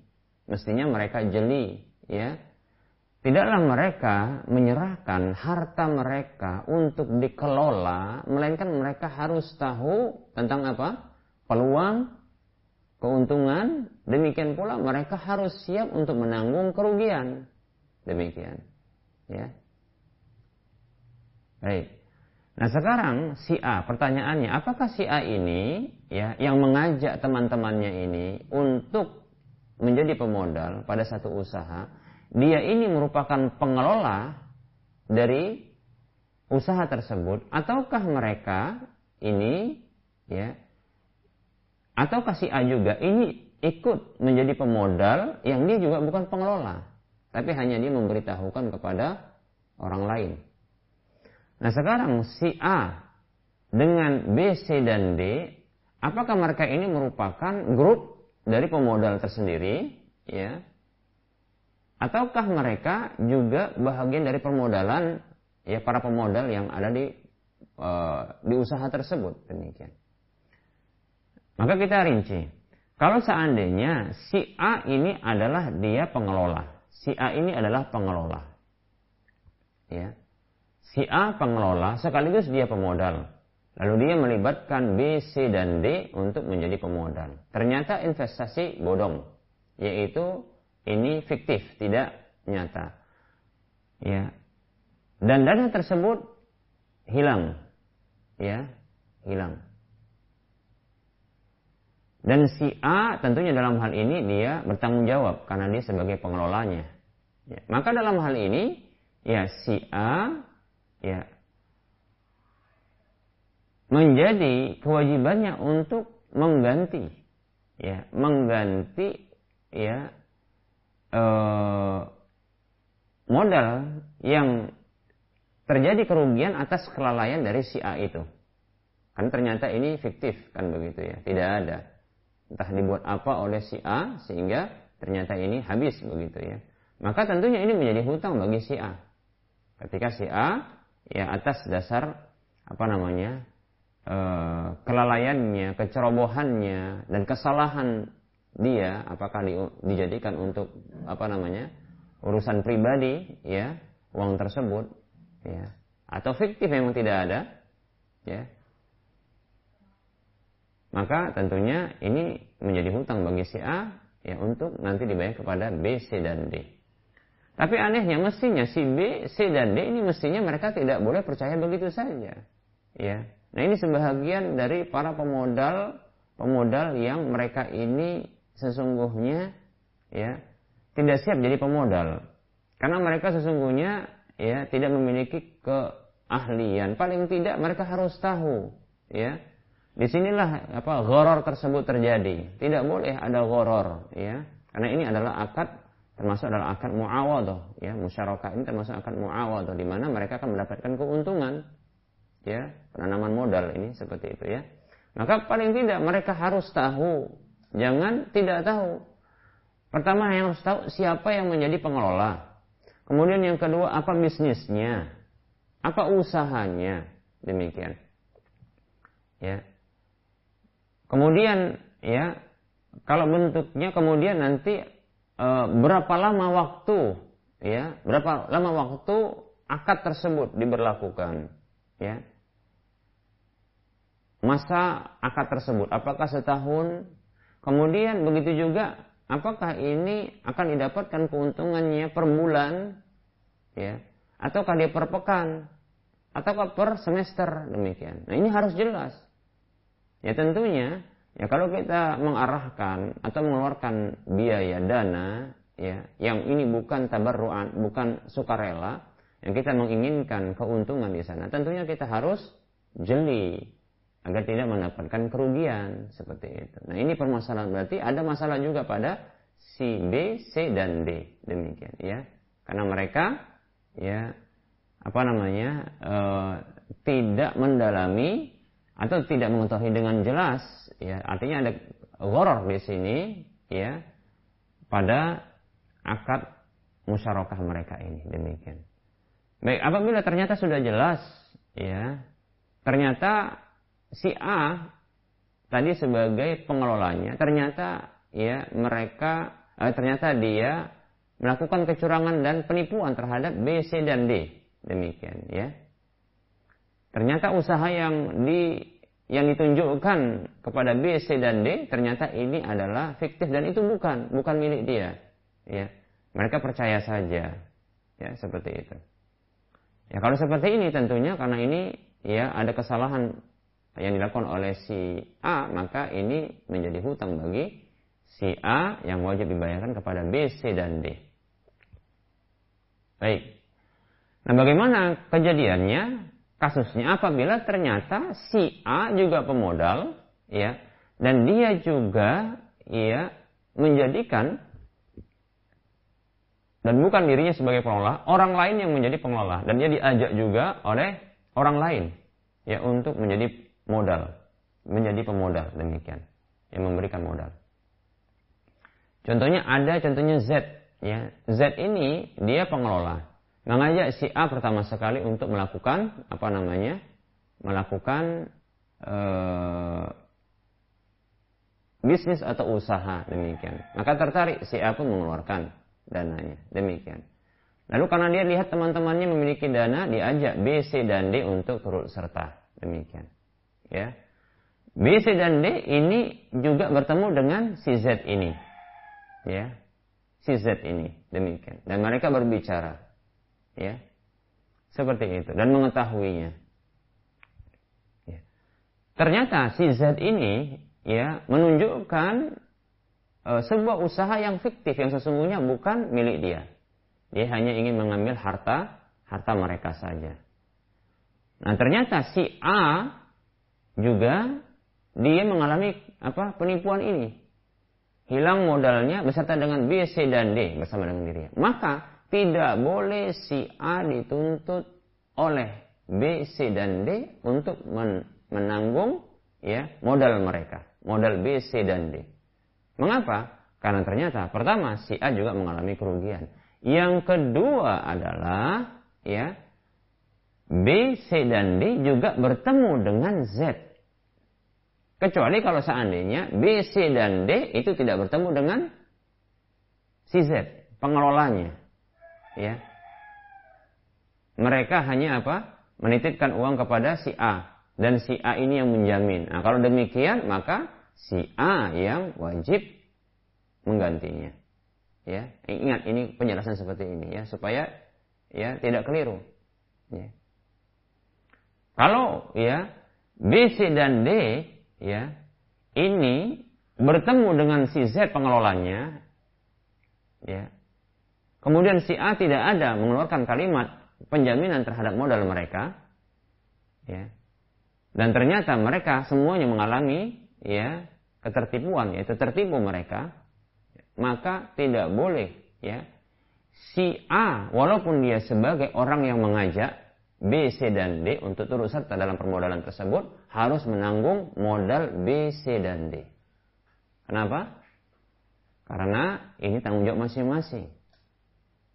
mestinya mereka jeli, ya. Tidaklah mereka menyerahkan harta mereka untuk dikelola, melainkan mereka harus tahu tentang apa? Peluang keuntungan, demikian pula mereka harus siap untuk menanggung kerugian. Demikian. Ya. Baik. Nah sekarang si A, pertanyaannya, apakah si A ini ya yang mengajak teman-temannya ini untuk menjadi pemodal pada satu usaha, dia ini merupakan pengelola dari usaha tersebut ataukah mereka ini ya atau kasih A juga ini ikut menjadi pemodal yang dia juga bukan pengelola. Tapi hanya dia memberitahukan kepada orang lain. Nah sekarang si A dengan B, C, dan D, apakah mereka ini merupakan grup dari pemodal tersendiri, ya? Ataukah mereka juga bahagian dari permodalan ya para pemodal yang ada di uh, di usaha tersebut demikian. Maka kita rinci. Kalau seandainya si A ini adalah dia pengelola. Si A ini adalah pengelola. Ya. Si A pengelola sekaligus dia pemodal. Lalu dia melibatkan B, C, dan D untuk menjadi pemodal. Ternyata investasi bodong. Yaitu ini fiktif, tidak nyata. Ya. Dan dana tersebut hilang. Ya, hilang. Dan si A tentunya dalam hal ini dia bertanggung jawab karena dia sebagai pengelolanya. Ya, maka dalam hal ini ya si A ya menjadi kewajibannya untuk mengganti ya mengganti ya eh, modal yang terjadi kerugian atas kelalaian dari si A itu. Kan ternyata ini fiktif kan begitu ya, tidak ada entah dibuat apa oleh si A sehingga ternyata ini habis begitu ya. Maka tentunya ini menjadi hutang bagi si A. Ketika si A ya atas dasar apa namanya e, kelalaiannya, kecerobohannya dan kesalahan dia apakah di, dijadikan untuk apa namanya urusan pribadi ya uang tersebut ya atau fiktif memang tidak ada ya maka tentunya ini menjadi hutang bagi si A ya untuk nanti dibayar kepada B, C dan D. Tapi anehnya mestinya si B, C dan D ini mestinya mereka tidak boleh percaya begitu saja. Ya. Nah, ini sebahagian dari para pemodal pemodal yang mereka ini sesungguhnya ya tidak siap jadi pemodal. Karena mereka sesungguhnya ya tidak memiliki keahlian. Paling tidak mereka harus tahu ya. Di sinilah apa goror tersebut terjadi. Tidak boleh ada goror ya. Karena ini adalah akad termasuk adalah akad muawadah ya musyarakah ini termasuk akad muawadah di mana mereka akan mendapatkan keuntungan ya penanaman modal ini seperti itu ya. Maka paling tidak mereka harus tahu. Jangan tidak tahu. Pertama yang harus tahu siapa yang menjadi pengelola. Kemudian yang kedua apa bisnisnya? Apa usahanya? Demikian. Ya. Kemudian ya kalau bentuknya kemudian nanti e, berapa lama waktu ya berapa lama waktu akad tersebut diberlakukan ya masa akad tersebut? Apakah setahun? Kemudian begitu juga apakah ini akan didapatkan keuntungannya per bulan? Ya. Ataukah dia per pekan? Ataukah per semester? Demikian. Nah ini harus jelas. Ya tentunya Ya kalau kita mengarahkan atau mengeluarkan biaya dana ya yang ini bukan tabarruan, bukan sukarela, yang kita menginginkan keuntungan di sana, tentunya kita harus jeli agar tidak mendapatkan kerugian seperti itu. Nah, ini permasalahan berarti ada masalah juga pada si B, C dan D demikian ya. Karena mereka ya apa namanya e, tidak mendalami atau tidak mengetahui dengan jelas ya artinya ada goror di sini ya pada akad musyarakah mereka ini demikian baik apabila ternyata sudah jelas ya ternyata si A tadi sebagai pengelolanya ternyata ya mereka eh, ternyata dia melakukan kecurangan dan penipuan terhadap B, C dan D demikian ya ternyata usaha yang di yang ditunjukkan kepada B, C dan D ternyata ini adalah fiktif dan itu bukan bukan milik dia. Ya, mereka percaya saja. Ya, seperti itu. Ya, kalau seperti ini tentunya karena ini ya ada kesalahan yang dilakukan oleh si A, maka ini menjadi hutang bagi si A yang wajib dibayarkan kepada B, C dan D. Baik. Nah, bagaimana kejadiannya? kasusnya apabila ternyata si A juga pemodal ya dan dia juga ya menjadikan dan bukan dirinya sebagai pengelola, orang lain yang menjadi pengelola dan dia diajak juga oleh orang lain ya untuk menjadi modal, menjadi pemodal demikian yang memberikan modal. Contohnya ada contohnya Z ya. Z ini dia pengelola mengajak si A pertama sekali untuk melakukan apa namanya melakukan uh, bisnis atau usaha demikian maka tertarik si A pun mengeluarkan dananya demikian lalu karena dia lihat teman-temannya memiliki dana diajak B C dan D untuk turut serta demikian ya. B C dan D ini juga bertemu dengan si Z ini. Ya. Si Z ini. Demikian. Dan mereka berbicara. Ya. Seperti itu. Dan mengetahuinya. Ya. ternyata si Z ini ya menunjukkan e, sebuah usaha yang fiktif yang sesungguhnya bukan milik dia. Dia hanya ingin mengambil harta harta mereka saja. Nah ternyata si A juga dia mengalami apa penipuan ini hilang modalnya beserta dengan B, C dan D bersama dengan dirinya maka tidak boleh si A dituntut oleh B, C dan D untuk men menanggung ya modal mereka, modal B, C dan D. Mengapa? Karena ternyata pertama si A juga mengalami kerugian. Yang kedua adalah ya B, C dan D juga bertemu dengan Z. Kecuali kalau seandainya B, C dan D itu tidak bertemu dengan si Z, pengelolanya ya mereka hanya apa menitipkan uang kepada si A dan si A ini yang menjamin. Nah, kalau demikian maka si A yang wajib menggantinya. Ya, ingat ini penjelasan seperti ini ya supaya ya tidak keliru. Ya. Kalau ya B, C dan D ya ini bertemu dengan si Z pengelolanya ya. Kemudian si A tidak ada mengeluarkan kalimat penjaminan terhadap modal mereka ya. Dan ternyata mereka semuanya mengalami ya ketertipuan yaitu tertipu mereka maka tidak boleh ya si A walaupun dia sebagai orang yang mengajak B, C, dan D untuk turut serta dalam permodalan tersebut harus menanggung modal B, C, dan D. Kenapa? Karena ini tanggung jawab masing-masing.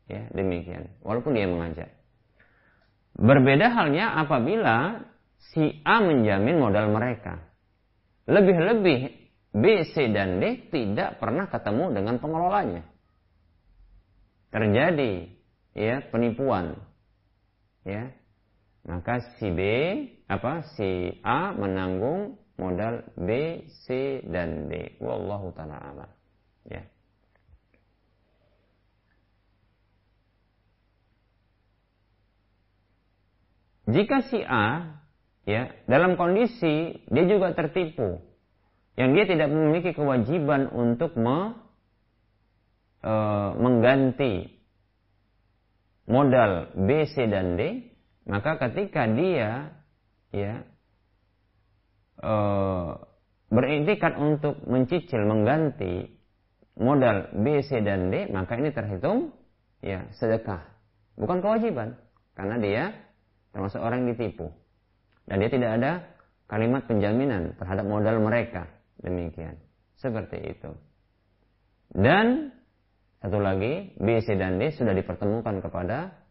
Ya, demikian. Walaupun dia mengajak. Berbeda halnya apabila si A menjamin modal mereka. Lebih-lebih B, C, dan D tidak pernah ketemu dengan pengelolanya. Terjadi ya penipuan. Ya. Maka si B apa si A menanggung modal B, C, dan D. Wallahu taala alam. Ya. Jika si A ya dalam kondisi dia juga tertipu yang dia tidak memiliki kewajiban untuk me, e, mengganti modal B, C dan D, maka ketika dia ya e, untuk mencicil mengganti modal B, C dan D, maka ini terhitung ya sedekah, bukan kewajiban, karena dia termasuk orang yang ditipu dan dia tidak ada kalimat penjaminan terhadap modal mereka. Demikian. Seperti itu. Dan satu lagi B, C dan D sudah dipertemukan kepada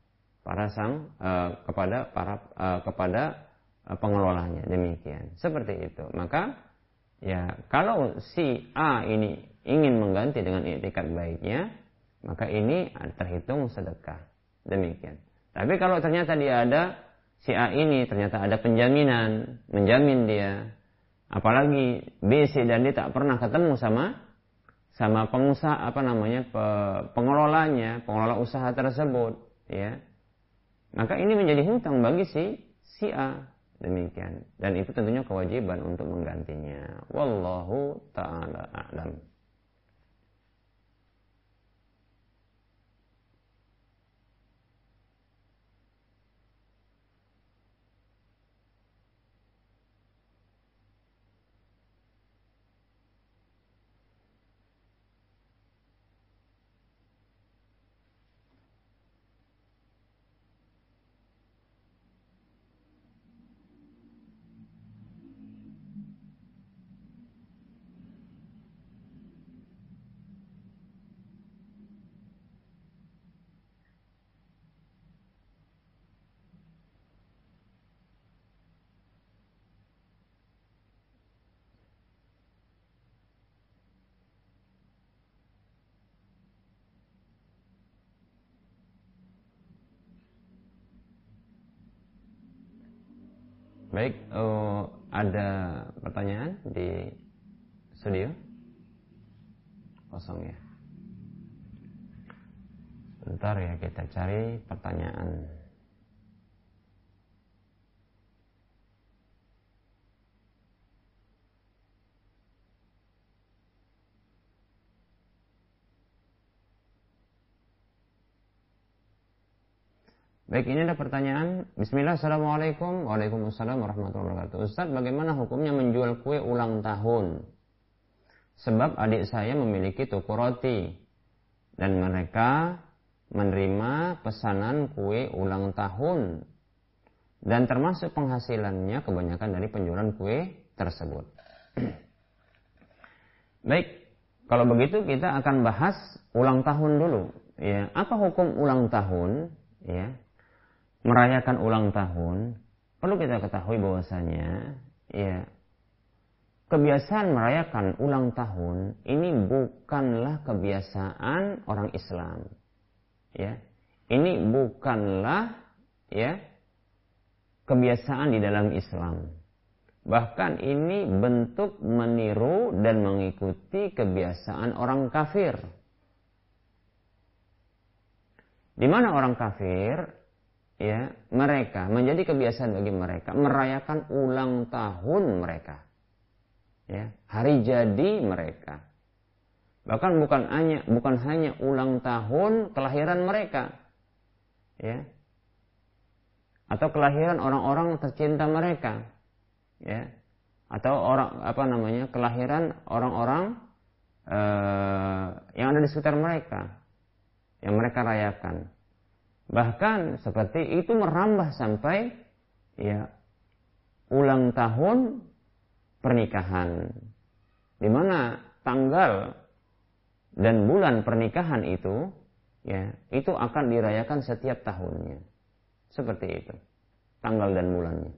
para sang uh, kepada para uh, kepada uh, pengelolanya demikian. Seperti itu. Maka ya kalau si A ini ingin mengganti dengan etikat baiknya, maka ini terhitung sedekah. Demikian. Tapi kalau ternyata dia ada si A ini ternyata ada penjaminan, menjamin dia Apalagi B, C dan D tak pernah ketemu sama sama pengusaha apa namanya pengelolanya, pengelola usaha tersebut, ya. Maka ini menjadi hutang bagi si si A demikian dan itu tentunya kewajiban untuk menggantinya. Wallahu taala a'lam. Baik, uh, ada pertanyaan di studio? Kosong ya. Bentar ya kita cari pertanyaan. Baik, ini ada pertanyaan. Bismillah, Assalamualaikum. Waalaikumsalam warahmatullahi wabarakatuh. Ustaz, bagaimana hukumnya menjual kue ulang tahun? Sebab adik saya memiliki toko roti. Dan mereka menerima pesanan kue ulang tahun. Dan termasuk penghasilannya kebanyakan dari penjualan kue tersebut. Baik, kalau begitu kita akan bahas ulang tahun dulu. Ya, apa hukum ulang tahun? Ya, merayakan ulang tahun, perlu kita ketahui bahwasanya ya kebiasaan merayakan ulang tahun ini bukanlah kebiasaan orang Islam. Ya. Ini bukanlah ya kebiasaan di dalam Islam. Bahkan ini bentuk meniru dan mengikuti kebiasaan orang kafir. Di mana orang kafir ya, mereka menjadi kebiasaan bagi mereka merayakan ulang tahun mereka. Ya, hari jadi mereka. Bahkan bukan hanya bukan hanya ulang tahun kelahiran mereka. Ya. Atau kelahiran orang-orang tercinta mereka. Ya. Atau orang apa namanya? kelahiran orang-orang uh, yang ada di sekitar mereka. Yang mereka rayakan. Bahkan seperti itu merambah sampai ya ulang tahun pernikahan. Di mana tanggal dan bulan pernikahan itu ya itu akan dirayakan setiap tahunnya seperti itu tanggal dan bulannya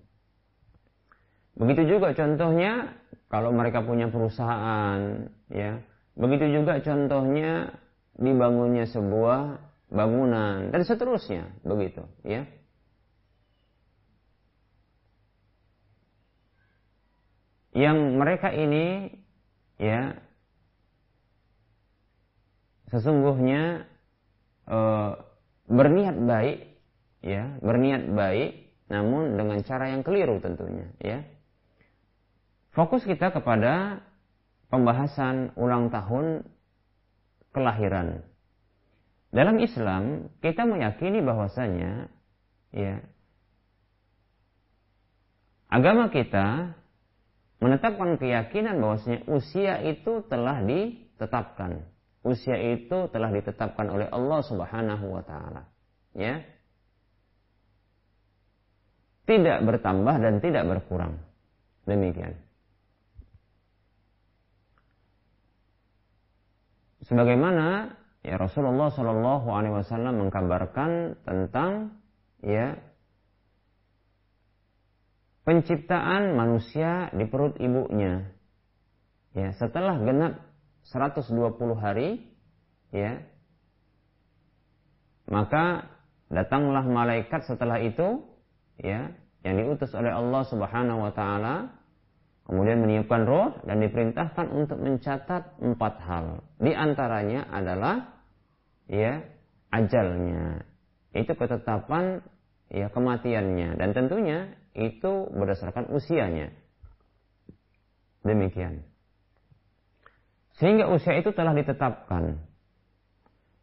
begitu juga contohnya kalau mereka punya perusahaan ya begitu juga contohnya dibangunnya sebuah bangunan dan seterusnya begitu ya. Yang mereka ini ya sesungguhnya e, berniat baik ya berniat baik namun dengan cara yang keliru tentunya ya. Fokus kita kepada pembahasan ulang tahun kelahiran dalam Islam kita meyakini bahwasanya ya agama kita menetapkan keyakinan bahwasanya usia itu telah ditetapkan usia itu telah ditetapkan oleh Allah Subhanahu wa taala. Ya. Tidak bertambah dan tidak berkurang. Demikian. Sebagaimana ya Rasulullah Shallallahu alaihi wasallam mengkabarkan tentang ya penciptaan manusia di perut ibunya. Ya, setelah genap 120 hari ya maka datanglah malaikat setelah itu ya yang diutus oleh Allah Subhanahu wa taala kemudian meniupkan roh dan diperintahkan untuk mencatat empat hal di antaranya adalah ya ajalnya. Itu ketetapan ya kematiannya. Dan tentunya itu berdasarkan usianya. Demikian. Sehingga usia itu telah ditetapkan.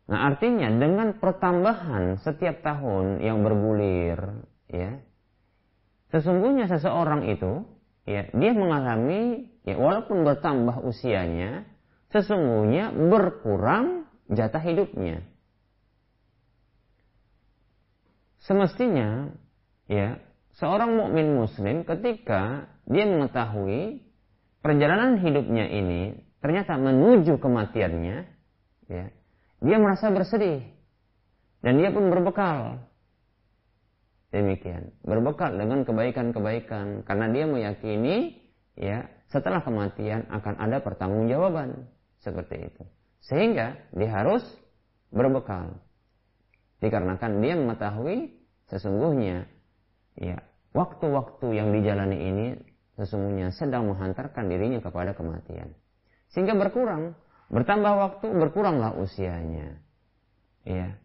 Nah, artinya dengan pertambahan setiap tahun yang bergulir, ya, sesungguhnya seseorang itu, ya, dia mengalami, ya, walaupun bertambah usianya, sesungguhnya berkurang jatah hidupnya. Semestinya, ya, seorang mukmin muslim ketika dia mengetahui perjalanan hidupnya ini ternyata menuju kematiannya, ya, dia merasa bersedih dan dia pun berbekal. Demikian, berbekal dengan kebaikan-kebaikan karena dia meyakini ya setelah kematian akan ada pertanggungjawaban seperti itu. Sehingga dia harus berbekal. Dikarenakan dia mengetahui sesungguhnya ya waktu-waktu yang dijalani ini sesungguhnya sedang menghantarkan dirinya kepada kematian. Sehingga berkurang. Bertambah waktu, berkuranglah usianya. Ya.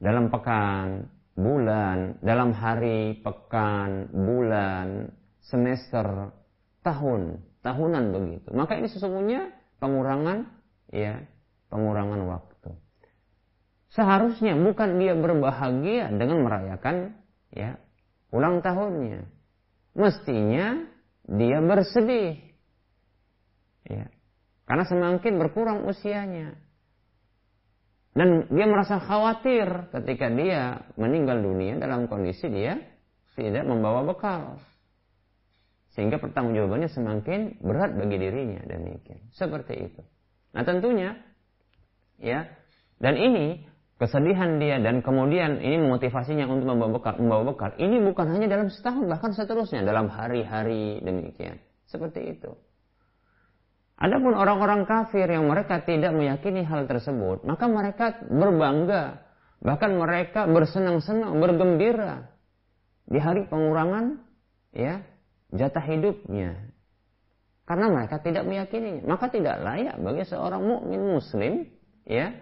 Dalam pekan, bulan, dalam hari, pekan, bulan, semester, tahun, tahunan begitu. Maka ini sesungguhnya pengurangan ya, pengurangan waktu. Seharusnya bukan dia berbahagia dengan merayakan ya ulang tahunnya. Mestinya dia bersedih. Ya, karena semakin berkurang usianya. Dan dia merasa khawatir ketika dia meninggal dunia dalam kondisi dia tidak membawa bekal. Sehingga pertanggungjawabannya semakin berat bagi dirinya demikian. Seperti itu. Nah tentunya ya dan ini kesedihan dia dan kemudian ini memotivasinya untuk membawa bekal, membawa bekal. Ini bukan hanya dalam setahun bahkan seterusnya dalam hari-hari demikian. Seperti itu. Adapun orang-orang kafir yang mereka tidak meyakini hal tersebut, maka mereka berbangga, bahkan mereka bersenang-senang, bergembira di hari pengurangan ya jatah hidupnya. Karena mereka tidak meyakininya, maka tidak layak bagi seorang mukmin muslim ya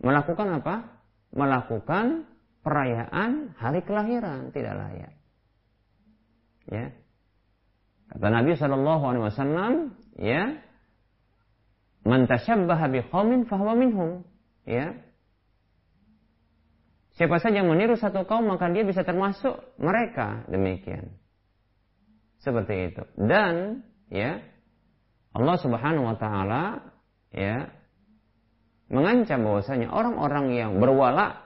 melakukan apa? Melakukan perayaan hari kelahiran tidak layak. Ya. Kata Nabi Shallallahu Alaihi Wasallam, ya, man tashabbaha bi qaumin fahuwa minhum. Ya. Siapa saja yang meniru satu kaum maka dia bisa termasuk mereka demikian. Seperti itu. Dan ya Allah Subhanahu wa taala ya mengancam bahwasanya orang-orang yang berwala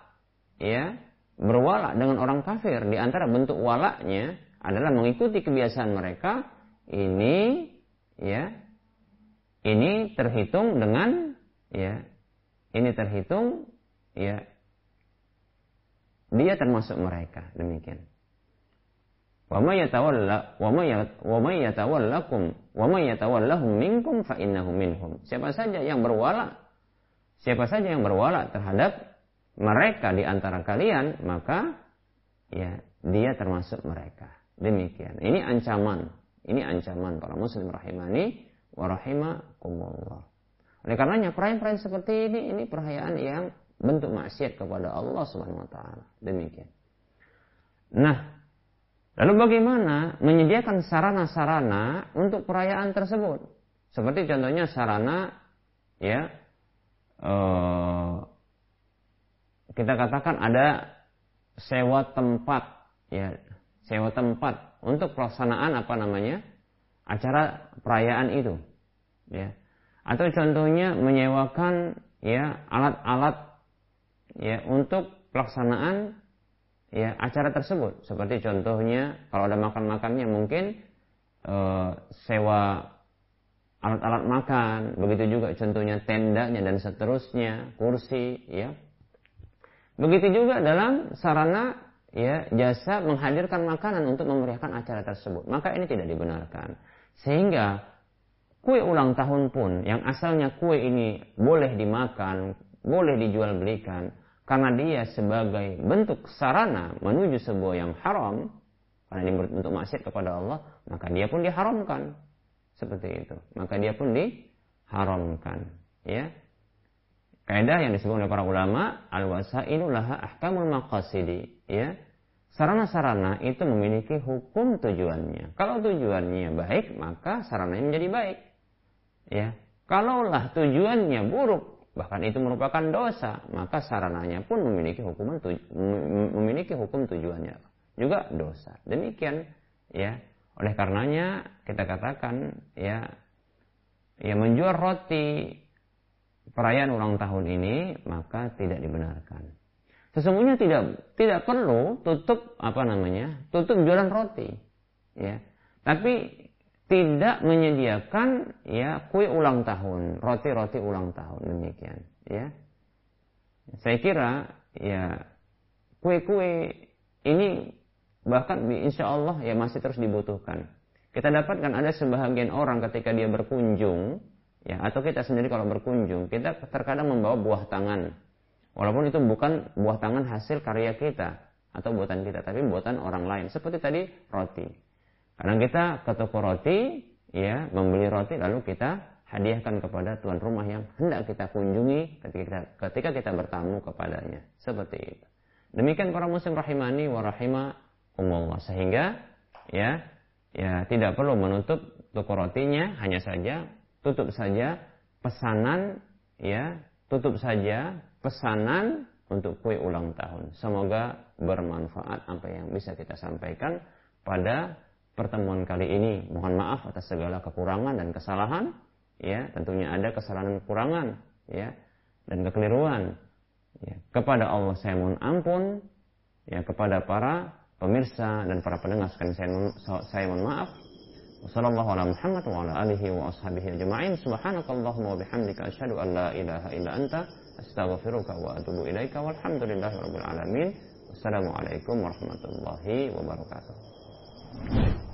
ya berwala dengan orang kafir. Di antara bentuk walaknya adalah mengikuti kebiasaan mereka. Ini ya ini terhitung dengan ya ini terhitung ya dia termasuk mereka. Demikian. Minhum. Siapa saja yang berwala siapa saja yang berwala terhadap mereka di antara kalian, maka ya dia termasuk mereka. Demikian. Ini ancaman. Ini ancaman para muslim rahimani wa rahimakumullah. Oleh karenanya perayaan-perayaan seperti ini ini perayaan yang bentuk maksiat kepada Allah Subhanahu wa taala. Demikian. Nah, lalu bagaimana menyediakan sarana-sarana untuk perayaan tersebut? Seperti contohnya sarana ya eh, kita katakan ada sewa tempat ya sewa tempat untuk pelaksanaan apa namanya acara perayaan itu ya. Atau contohnya menyewakan ya alat-alat ya untuk pelaksanaan ya acara tersebut. Seperti contohnya kalau ada makan-makannya mungkin e, sewa alat-alat makan begitu juga contohnya tendanya dan seterusnya kursi ya Begitu juga dalam sarana ya jasa menghadirkan makanan untuk memeriahkan acara tersebut. Maka ini tidak dibenarkan. Sehingga kue ulang tahun pun yang asalnya kue ini boleh dimakan, boleh dijual belikan karena dia sebagai bentuk sarana menuju sebuah yang haram karena ini bentuk maksiat kepada Allah, maka dia pun diharamkan. Seperti itu. Maka dia pun diharamkan, ya. Kaidah yang disebut oleh para ulama, al-wasailu laha ahkamul maqasidi, ya. Sarana-sarana itu memiliki hukum tujuannya. Kalau tujuannya baik, maka sarananya menjadi baik. Ya. Kalaulah tujuannya buruk, bahkan itu merupakan dosa, maka sarananya pun memiliki hukuman memiliki hukum tujuannya juga dosa. Demikian ya. Oleh karenanya kita katakan ya ya menjual roti perayaan ulang tahun ini maka tidak dibenarkan. Sesungguhnya tidak tidak perlu tutup apa namanya tutup jualan roti, ya. Tapi tidak menyediakan ya kue ulang tahun, roti-roti ulang tahun demikian, ya. Saya kira ya kue-kue ini bahkan insya Allah ya masih terus dibutuhkan. Kita dapatkan ada sebahagian orang ketika dia berkunjung ya atau kita sendiri kalau berkunjung kita terkadang membawa buah tangan. Walaupun itu bukan buah tangan hasil karya kita atau buatan kita tapi buatan orang lain. Seperti tadi roti. Kadang kita ke toko roti ya membeli roti lalu kita hadiahkan kepada tuan rumah yang hendak kita kunjungi ketika kita, ketika kita bertamu kepadanya. Seperti itu. Demikian para muslim rahimani wa rahimakumullah sehingga ya ya tidak perlu menutup toko rotinya hanya saja tutup saja pesanan ya, tutup saja pesanan untuk kue ulang tahun. Semoga bermanfaat apa yang bisa kita sampaikan pada pertemuan kali ini. Mohon maaf atas segala kekurangan dan kesalahan, ya, tentunya ada kesalahan dan kekurangan, ya, dan kekeliruan. Ya, kepada Allah saya mohon ampun, ya, kepada para pemirsa dan para pendengar sekalian saya, mohon, saya mohon maaf. Wassalamualaikum warahmatullahi wabarakatuh. Subhanakallahumma wa bihamdika asyhadu an la ilaha illa anta astaghfiruka wa atubu ilaika walhamdulillahi rabbil alamin. Wassalamualaikum warahmatullahi wabarakatuh.